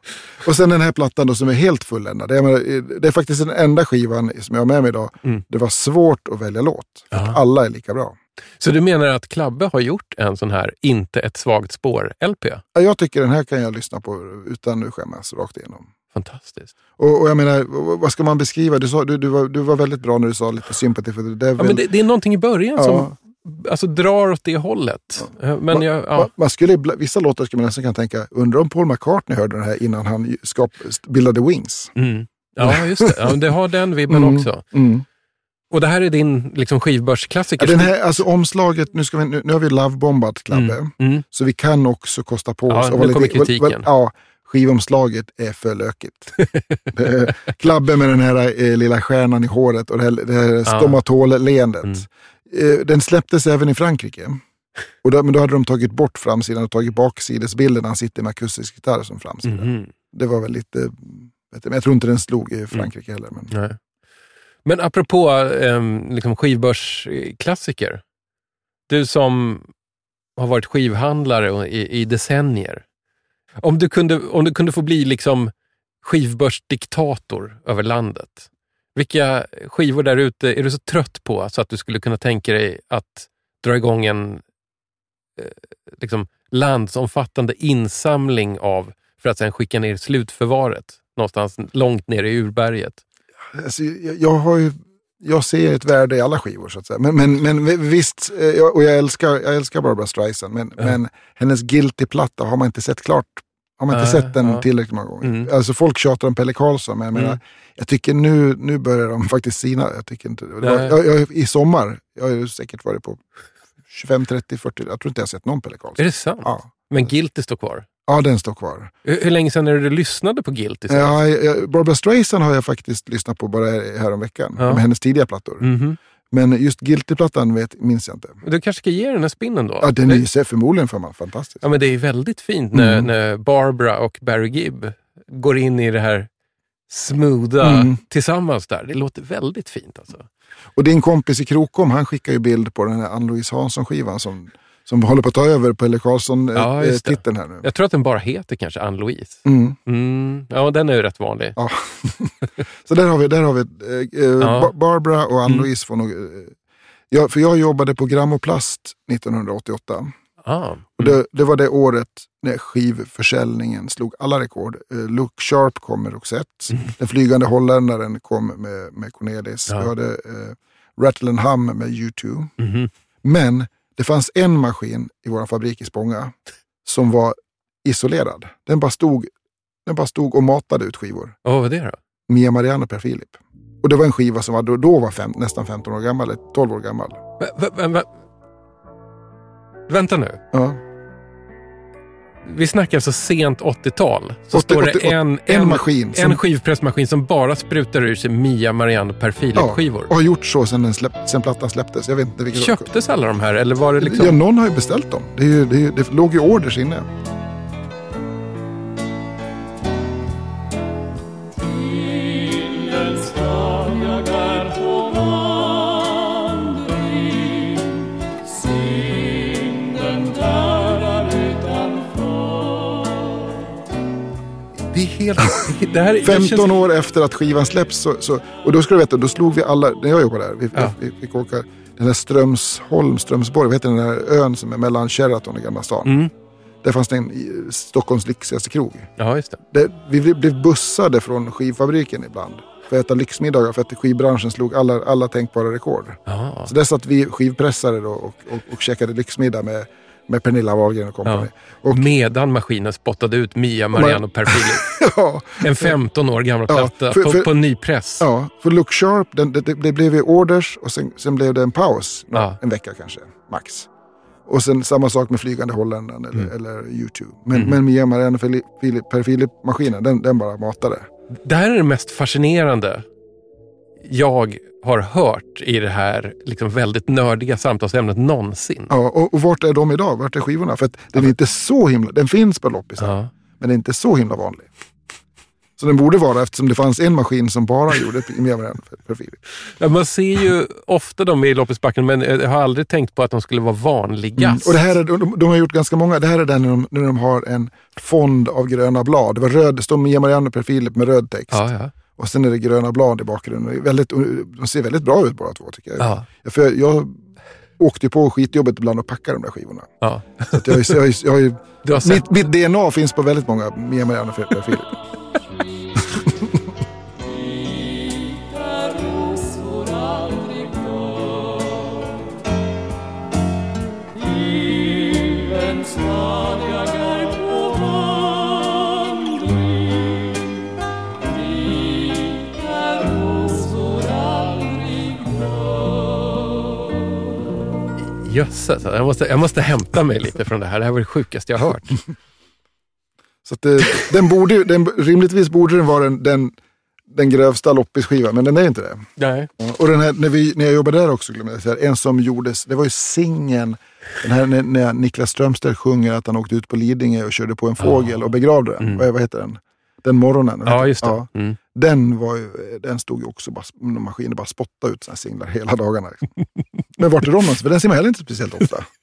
Och sen den här plattan då som är helt fulländad. Det är, det är faktiskt den enda skivan som jag har med mig idag. Mm. Det var svårt att välja låt. För att alla är lika bra. Så du menar att Klabbe har gjort en sån här Inte ett svagt spår-LP? Ja, Jag tycker den här kan jag lyssna på utan att skämmas rakt igenom. Fantastiskt. Och, och jag menar, vad ska man beskriva? Du, sa, du, du, var, du var väldigt bra när du sa lite sympathy for the devil. Ja, men det, det är någonting i början Ja. som alltså, drar åt det hållet. Eh, Men Ma- jag, ja. ma- man skulle, vissa låtar skulle man nästan kunna tänka, undrar om Paul McCartney hörde den här innan han skap, bildade Wings. Mm. ja, just det. Ja, det har den vibben Mm. också. Mm. Och det här är din liksom, skivbörsklassiker. Ja, den här, alltså omslaget, nu, ska vi, nu, nu har vi lovebombat Klabbe, Mm. Mm. så vi kan också kosta på Ja, oss. nu vara kommer kritiken. ja, skivomslaget är för lökigt. Eh, Klabbe med den här eh, lilla stjärnan i håret och det här, det här stomatol-leendet. Mm. Eh, den släpptes även i Frankrike. Och då, men då hade de tagit bort framsidan och tagit baksidesbilden när han sitter med akustisk gitarr som framsida. Mhm. Det var väl lite, vet jag, men jag tror inte den slog i Frankrike heller. Men, Nej. Men apropå um, liksom skivbörsklassiker. Du som har varit skivhandlare i, i decennier. Om du, kunde, om du kunde få bli liksom skivbörsdiktator över landet. Vilka skivor där ute är du så trött på så att du skulle kunna tänka dig att dra igång en eh, liksom landsomfattande insamling av för att sen skicka ner slutförvaret någonstans långt ner i urberget? alltså, jag, jag, har ju, jag ser ett värde i alla skivor så att säga. Men, men, men visst, eh, och jag älskar, jag älskar Barbara Streisand, men, men hennes Guilty-platta har man inte sett klart. Har man inte Nej, sett den ja. tillräckligt många gånger. Mm. Alltså folk tjatar om Pelle Karlsson, men jag, menar, Mm. jag tycker nu, nu börjar de faktiskt sina. Jag tycker inte, var, jag, jag, I sommar, jag har ju säkert varit på 25, 30, 40, jag tror inte jag har sett någon Pelle Karlsson. Är det sant? Ja. Men Guilty står kvar? ja, den står kvar. Hur, hur länge sedan är det du lyssnade på Guilty? Ja, jag, Barbara Streisand har jag faktiskt lyssnat på bara häromveckan, Ja. med hennes tidiga plattor. Mhm. Men just Guilty-plattan vet, minns jag inte. Du kanske ska ge den en spinnen då? Ja, den är det, förmodligen för man fantastisk. ja, men det är väldigt fint när, Mm. när Barbara och Barry Gibb går in i det här smootha Mm. tillsammans där. Det låter väldigt fint alltså. Och din kompis i Krokom, han skickar ju bild på den här Ann-Louise Hansson-skivan som, som håller på att ta över Pelle Ja, just det. Karlsson-titeln här nu. Jag tror att den bara heter kanske Ann-Louise. Mm. Mm. Ja, den är ju rätt vanlig. Ja. så där har vi, där har vi eh, eh, Ja. Ba- Barbara och Ann-Louise får nog... Eh, ja, för jag jobbade på Grammoplast 1988. Ah. Och det, det var det året när skivförsäljningen slog alla rekord. Eh, Look Sharp kom med Roxette. Den flygande holländaren kom med, med Cornelis. Ja. Vi hade eh, Rattle and Hum med U2. Mhm. Men det fanns en maskin i vår fabrik i Spånga som var isolerad. Den bara stod, den bara stod och matade ut skivor. Vad var det då? Mia Marianne och Per Filip. Och det var en skiva som var, då, var fem, nästan 15 år gammal, eller 12 år gammal. Va, va, va? Vänta nu. Ja. Vi snackar alltså sent 80-tal. Så 80, står det 80, en, en maskin som- en skivpressmaskin som bara sprutar ur sig Mia, Marianne och Per Ja, och har gjort så sedan, släpp, sedan plattan släpptes. Jag vet inte vilket Köptes alla de här eller var det liksom... Ja, någon har ju beställt dem. Det, är ju, det, är, det låg ju orders inne. Helt... det här, det 15 känns- år efter att skivan släpps. Så, så, och då ska du veta, då slog vi alla, när jag jobbade där, vi, Ja. vi fick åka den där Strömsholm, Strömsborg, vad heter den där ön som är mellan Sheraton och Gamla stan. Mm. Där fanns det en Stockholms lyxigaste krog. Ja, just det. Det, vi blev- bussade från skivfabriken ibland för att äta lyxmiddagar för att skivbranschen slog alla, alla tänkbara rekord. Ja. Så där satt vi skivpressare då och, och, och käkade lyxmiddag med, med Pernilla Wahlgren och company. Och, Medan maskinen spottade ut Mia, Marianne och Per ja, En 15 år gammal Ja, platta för- på, för- på en ny press. ja, för Look Sharp, den, det, det, blev ju orders och sen, sen blev det en paus. Ja. En vecka kanske, max. Och sen samma sak med Flygande Holländaren eller, Mm. eller YouTube. Men, men Mia Marianne och Filip, Filip, Per Filip-maskinen, den, den bara matade. Det här är det mest fascinerande jag har hört i det här liksom väldigt nördiga samtalsämnet någonsin. Ja, och, och vart är de idag? Vart är skivorna? För att den är inte så himla... Den finns på loppisar, Ja. men den är inte så himla vanlig. Så den borde vara eftersom det fanns en maskin som bara gjorde Marianne för, för Filip. Ja, Man ser ju ofta dem i loppisbacken men jag har aldrig tänkt på att de skulle vara vanligast. Och det här är, de, de har gjort ganska många. Det här är den när de, när de har en fond av gröna blad. Det var röd, det står Mia Marianne och Per Filip med röd text. Ja, ja. Och sen är det gröna blad i bakgrunden. Väldigt, de ser väldigt bra ut båda två tycker jag. Ja. För jag, jag åkte ju på skitjobbet ibland och packade de där skivorna. Ja. Så jag, jag, jag, mitt, mitt DNA finns på väldigt många Mia Marianne och Filip. Jösses, jag måste, jag måste hämta mig lite från det här. Det här var det sjukaste jag hört. Så det, den borde, den, rimligtvis borde den vara den, den, den grövsta loppisskivan, men den är inte det. Nej. Och den här, när, vi, när jag jobbade där också, glömde jag säga, en som gjordes, det var ju singeln, den här när, när Niklas Strömstedt sjunger att han åkte ut på Lidingö och körde på en fågel och begravde den. Vad, vad heter den? Den morgonen. Ja, just det. Mm. Den, var ju, den stod ju också, bara, maskinen bara spottade ut här singlar hela dagarna. Men vart är de någonstans? För den ser man heller inte speciellt ofta.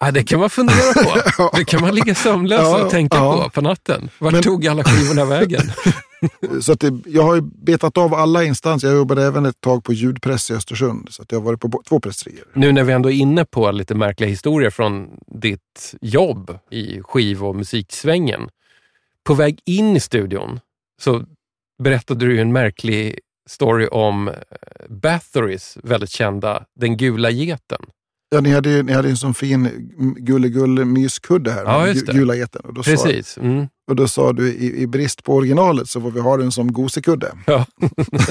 Ja, det kan man fundera på. Det kan man ligga sömnlös Ja, och tänka ja. på på natten. Vart Men- tog alla skivorna vägen? Så att det, jag har ju betat av alla instanser. Jag jobbade även ett tag på ljudpress i Östersund. Så att jag har varit på två presserier. Nu när vi ändå är inne på lite märkliga historier från ditt jobb i skiv och musiksvängen. På väg in i studion så berättade du en märklig story om eh, Bathorys väldigt kända Den gula geten. Ja, ni hade ju ni hade en sån fin mm, gulle myskudde här. Ja, med. Gula geten. Och då, sa, Precis. Mm. och då sa du i, i brist på originalet så får vi ha den som gosekudde. Ja.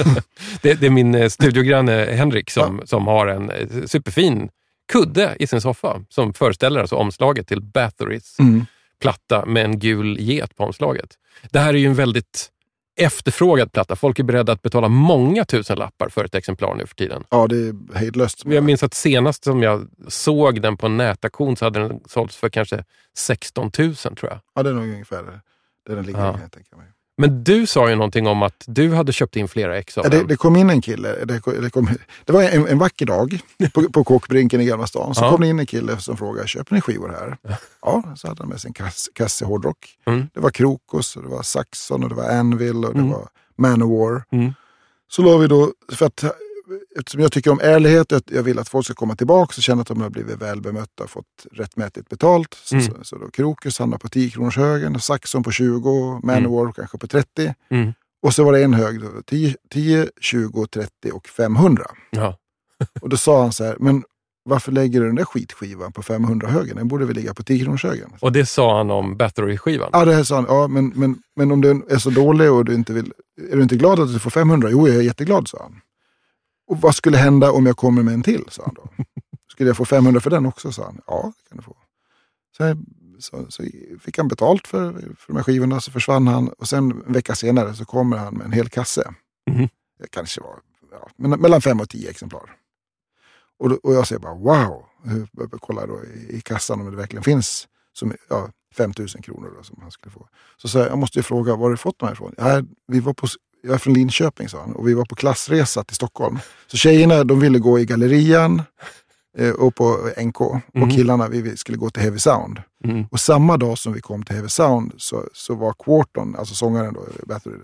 det, det är min eh, studiogranne Henrik som, som har en eh, superfin kudde i sin soffa som föreställer alltså omslaget till Bathorys Mm. Platta med en gul get på omslaget. Det här är ju en väldigt efterfrågad platta. Folk är beredda att betala många tusen lappar för ett exemplar nu för tiden. Ja, det är hejdlöst. Jag minns att senast som jag såg den på en nätaktion så hade den sålts för kanske 16 000 tror jag. Ja, det är nog ungefär där den ligger. Ja. jag tänka mig. Men du sa ju någonting om att du hade köpt in flera ex av Ja, det, det kom in en kille. Det, det, kom, det var en, en vacker dag på, på Kåkbrinken i Gamla stan. Så Ja. kom det in en kille som frågade, köper ni skivor här? Ja, så hade han med sig en kass, kasse hårdrock. Mm. Det var Krokus, och det var Saxon, och det var Anvil och det Mm. var Manowar. Mm. Så la vi då, för att eftersom jag tycker om ärlighet och jag vill att folk ska komma tillbaka och känna att de har blivit väl bemötta och fått rättmätigt betalt. Mm. så, så då Krokus hamnade på 10 kronors högen, Saxon på 20, Manowar kanske på 30. Mm. Och så var det en hög, då, 10, 10, 20, 30 och 500. Ja. Och då sa han så här, men varför lägger du den där skitskivan på 500-högen? Den borde väl ligga på 10 kronors högen. Och det sa han om Bathory-skivan. Ja, det här sa han. Ja, men, men, men om den är så dålig och du inte vill... Är du inte glad att du får 500? Jo, jag är jätteglad, sa han. Och vad skulle hända om jag kommer med en till, sa han då. Skulle jag få 500 för den också, sa han. Ja, det kan du få. Så, så, så fick han betalt för, för de här skivorna, så försvann han. Och sen en vecka senare så kommer han med en hel kasse. Mhm. Det kanske var ja, mellan fem och tio exemplar. Och, och jag säger bara wow. Jag kollar då i, i kassan om det verkligen finns som, ja, 5 000 kronor då, som han skulle få. Så sa jag, jag måste ju fråga, var har du fått de här ifrån? Ja, vi var på, jag är från Linköping, sa han, och vi var på klassresa till Stockholm. Så tjejerna de ville gå i gallerian eh, och på NK och killarna vi skulle gå till Heavy Sound. Mm. Och samma dag som vi kom till Heavy Sound så, så var Quarton, alltså sångaren då,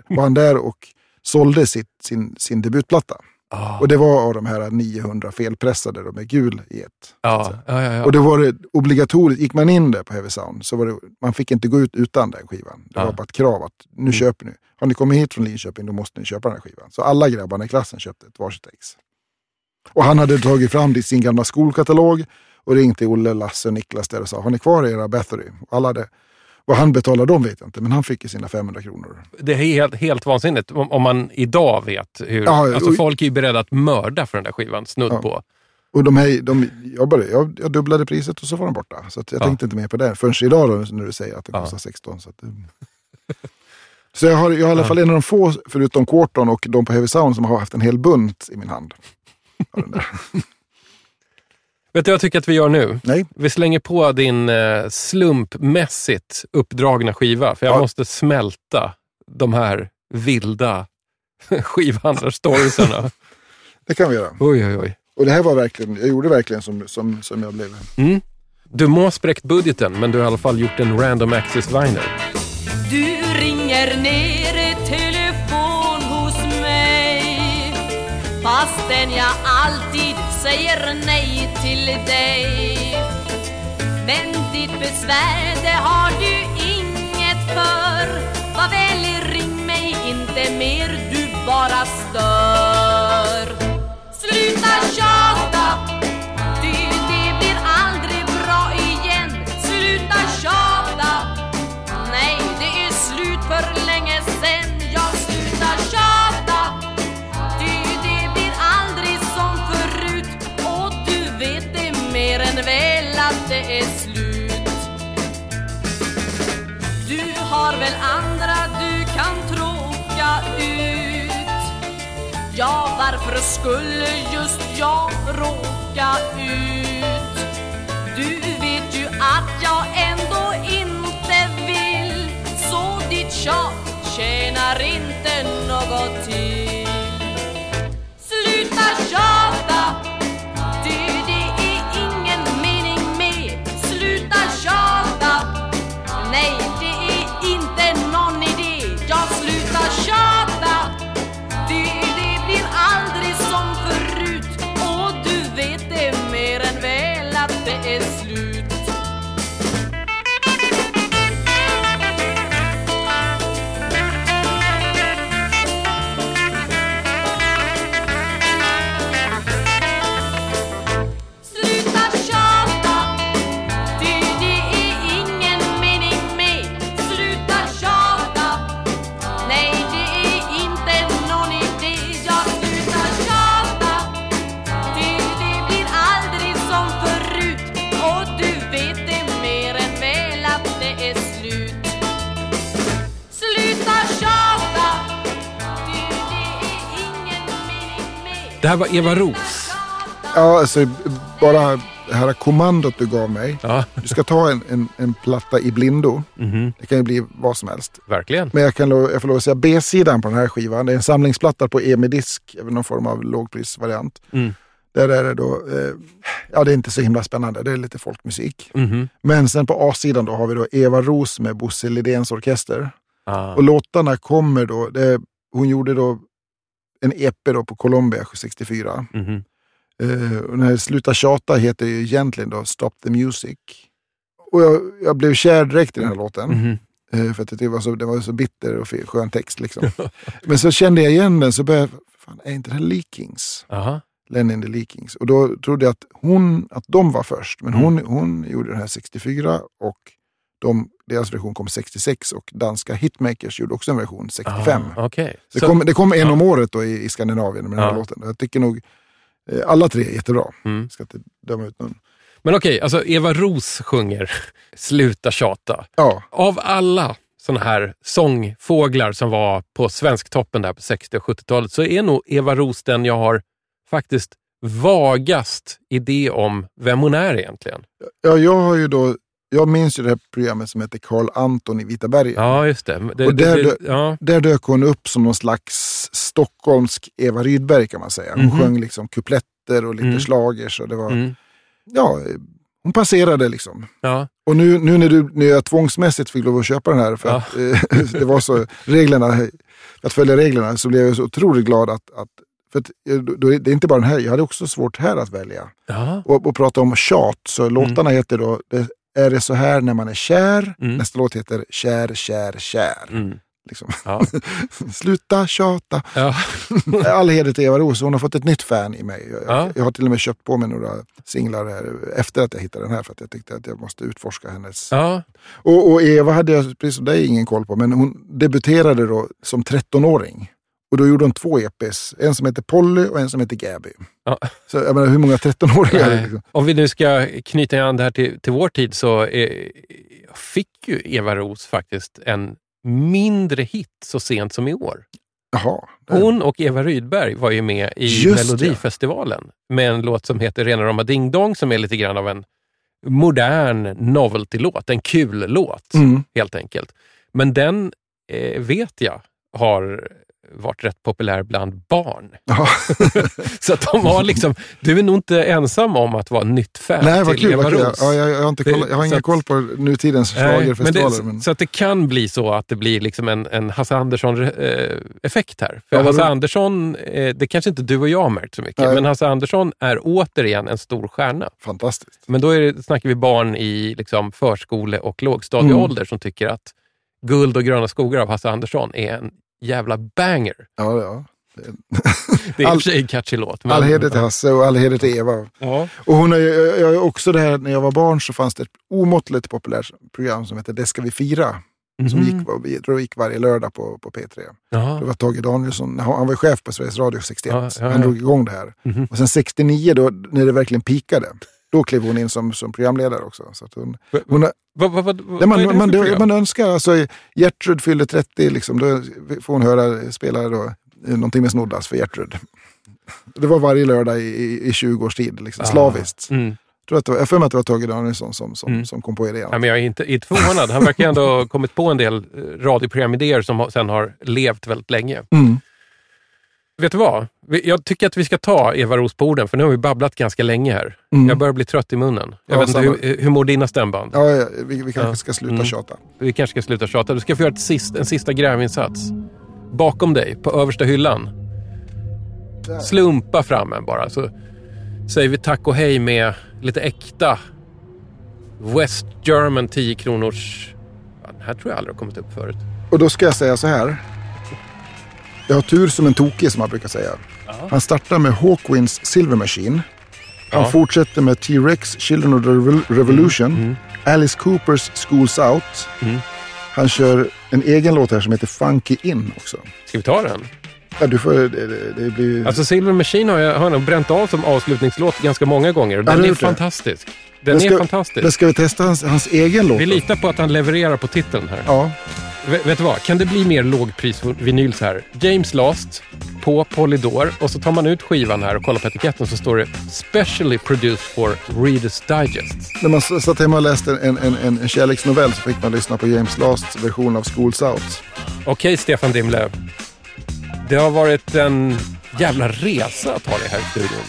var han där och sålde sitt, sin, sin debutplatta. Ah. Och det var av de här 900 felpressade då, med gul. Ja, ja, ja, ja. Och då var det obligatoriskt, gick man in där på Heavy Sound så var det, man fick inte gå ut utan den skivan. Det. Mm. var bara ett krav att nu köper ni. Har ni kommit hit från Linköping då måste ni köpa den här skivan. Så alla grabbarna i klassen köpte ett varsitt ex. Och han hade tagit fram sin gamla skolkatalog och ringt till Olle, Lasse och Niklas där och sa, har ni kvar era Bathory? Och Alla hade, vad han betalade dem vet jag inte, men han fick ju sina 500 kronor. Det är helt, helt vansinnigt om, om man idag vet hur... Ja, alltså och- folk är ju beredda att mörda för den där skivan, snudd Ja. på. Och de, här, de jobbade, jag, jag dubblade priset och så var de borta. Så jag Ja. tänkte inte mer på det förrän idag då, när du säger att det kostar 16. Så, att, så jag har, jag har i alla fall en av de få, förutom Quarton och de på Heavy Sound, som har haft en hel bunt i min hand. Vet du vad jag tycker att vi gör nu? Nej, Vi slänger på din eh, slumpmässigt uppdragna skiva, för jag Ja. måste smälta de här vilda skivhandlarstoriesarna. det kan vi göra. oj, oj, oj. Och det här var verkligen, jag gjorde verkligen som, som, som jag blev. Mm. Du må ha spräckt budgeten, men du har i alla fall gjort en random access vinyl. Du ringer ner i telefon hos mig Fastän jag alltid säger nej till dig. Men ditt besvär det har du inget för. Var vänlig ring mig inte mer, du bara stör. att det är slut. Du har väl andra du kan tråka ut? Ja, varför skulle just jag råka ut? Du vet ju att jag ändå inte vill. Så ditt tjat tjänar inte något till. Sluta tjata här var Eva Ros. Ja, alltså bara det här kommandot du gav mig. Ja, Du ska ta en, en, en platta i blindo. mhm, Det kan ju bli vad som helst. verkligen. Men jag, kan, lo- jag får lov att säga B-sidan på den här skivan. Det är en samlingsplatta på EMI-disk, någon form av lågprisvariant. Mm. Där är det då, eh, ja det är inte så himla spännande, det är lite folkmusik. Mhm. Men sen på A-sidan då har vi då Eva Ros med Bosse Lidéns orkester. Ah. Och låtarna kommer då, det, hon gjorde då en EP då på Colombia 64. Mhm. Eh, och den här Sluta tjata heter ju egentligen då Stop the Music. Och jag, jag blev kär direkt i den här låten. Mhm. Eh, för att det var, så, det var så bitter och skön text. Liksom. Men så kände jag igen den, så började fan är inte det här Leakings? Aha. Lenny and the Leakings. Och då trodde jag att, hon, att de var först. Men Mm. hon, hon gjorde den här 64 och de, deras version kom 66 och danska Hitmakers gjorde också en version 65. Ah, Okej. Så Så- det, kom, det kom en ja. om året då i, i Skandinavien med den här Ja. låten. Jag tycker nog eh, alla tre är jättebra. Mm. Ska inte döma ut någon. Men okej, alltså Eva Ros sjunger Sluta tjata. Ja, Av alla såna här sångfåglar som var på Svensktoppen där på 60 och 70-talet så är nog Eva Ros den jag har faktiskt vagast idé om vem hon är egentligen. ja, jag har ju då, jag minns ju det här programmet som heter Karl Anton i Vita bergen. Ja, just det. det, Och där det, dö- ja. Där dök hon upp som någon slags stockholmsk Eva Rydberg kan man säga. Hon Mhm. sjöng liksom kupletter och lite Mm. schlagers. Och det var, Mm, ja, hon passerade liksom. ja. Och nu, nu när, du, när jag tvångsmässigt fick lov att köpa den här för Ja. att eh, det var så, reglerna, att följa reglerna, så blev jag så otroligt glad att, att för att, eh, det är inte bara den här, jag hade också svårt här att välja. ja. Och, och prata om tjat, så låtarna heter då Är det så här när man är kär? Mm. Nästa låt heter Kär, kär, kär. Mm. Liksom. Ja. Sluta tjata. Ja. All heder till Eva Roos, hon har fått ett nytt fan i mig. Jag, Ja. jag har till och med köpt på mig några singlar här, efter att jag hittade den här för att jag tyckte att jag måste utforska hennes. Ja. Och, och Eva hade jag, precis som dig, ingen koll på, men hon debuterade då som 13-åring. Och då gjorde hon två EPs, en som heter Polly och en som heter Gabby. Ja. Så jag menar, hur många 13-åringar? Nej. Liksom? Om vi nu ska knyta an det här till, till vår tid så eh, fick ju Eva Ros faktiskt en mindre hit så sent som i år. Jaha. Hon och Eva Rydberg var ju med i Just det. Melodifestivalen med en låt som heter Rena rama ding dong som är lite grann av en modern novelty-låt, en kul låt Mm. helt enkelt. Men den eh, vet jag har varit rätt populär bland barn. Ja. Så att de var liksom, du är nog inte ensam om att vara nytt fan Nej, vad till kul. Eva Vad kul. Ros. Ja, jag, jag har, inte koll, jag har ingen att- koll på nutidens men schlagerfestivaler. det, Men Så att det kan bli så att det blir liksom en, en Hasse Andersson-effekt här. För Ja, Hasse du- Andersson, eh, det kanske inte du och jag har märkt så mycket, Nej. men Hasse Andersson är återigen en stor stjärna. Fantastiskt. Men då är det, snackar vi barn i liksom förskole och lågstadieålder Mm. som tycker att Guld och gröna skogar av Hasse Andersson är en jävla banger. Ja, ja. Det är i och All- för sig en catchy låt. men- All heder till Hasse och all heder till Eva. Ja. Och hon är, jag, också det här, när jag var barn så fanns det ett omåttligt populärt program som hette Det ska vi fira. Som Mhm. gick, det gick varje lördag på, på P3. Ja. Det var Tage Danielsson, han var chef på Sveriges Radio 61. Ja, ja, Han drog igång det här. Mhm. Och sen 69 då, när det verkligen pikade, då klev hon in som, som programledare också. Så att hon, hon, vad är det man, man, program? man önskar, alltså Gertrud fyller 30, liksom, då får hon höra spela då, någonting med Snoddas för Gertrud. Det var varje lördag i, i, i 20 års tid, liksom, slaviskt. Mm. Tror att det var, jag för mig att det var Tage Danielsson som, som, Mm. som kom på idén. Ja, men jag är inte, inte förvånad. Han verkar ändå ha kommit på en del radioprogramidéer som sen har levt väldigt länge. Mm. Vet du vad? Jag tycker att vi ska ta Eva Ros på orden, för nu har vi babblat ganska länge här. Mm. Jag börjar bli trött i munnen. Jag Ja, vet inte, hur, hur mår dina stämband? Ja, ja, vi, vi kanske Ja. ska sluta Mm. tjata. Vi kanske ska sluta tjata. Du ska få göra ett sist, en sista grävinsats. Bakom dig, på översta hyllan. Slumpa fram en bara, så säger vi tack och hej med lite äkta West German 10 kronors... Ja, den här tror jag aldrig har kommit upp förut. Och då ska jag säga så här. Jag har tur som en tokig som man brukar säga. Han startar med Hawkwinds Silver Machine. Han Ja. fortsätter med T-Rex Children of the Revol- Revolution. Mm. Alice Coopers Schools Out. Han kör en egen låt här som heter Funky In också. Ska vi ta den? Ja, du får, det, det, blir... Alltså Silver Machine har jag, har jag bränt av som avslutningslåt ganska många gånger. Ja, Den har är fantastisk. Den Men är ska- fantastisk. Men ska vi testa hans, hans egen låt? Vi litar på att han levererar på titeln här. Ja. Vet du vad? Kan det bli mer lågpris-vinyl så här? James Last på Polydor och så tar man ut skivan här och kollar på etiketten så står det “Specially produced for Readers Digest”. När man satt hemma och läste en, en, en, en kärleksnovell så fick man lyssna på James Lasts version av Schools Out. Okej, Stefan Dimle. Det har varit en jävla resa att ha dig här i studion.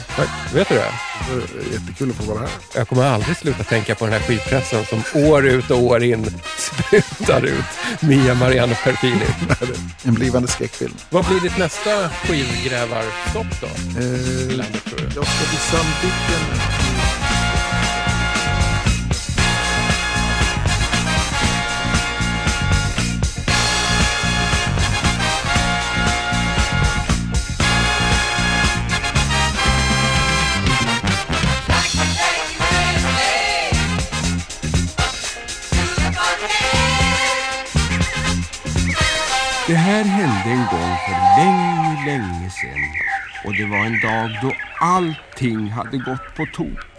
Vet du det? Det jättekul att få vara här. Jag kommer aldrig sluta tänka på den här skivpressen som år ut och år in sprutar ut Mia Marianne Perfili. En blivande skräckfilm. Vad blir ditt nästa skivgrävarstopp då? Eh, landet tror du? jag ska till Sandviken. Det här hände en gång för länge, länge sedan. Och det var en dag då allting hade gått på tok.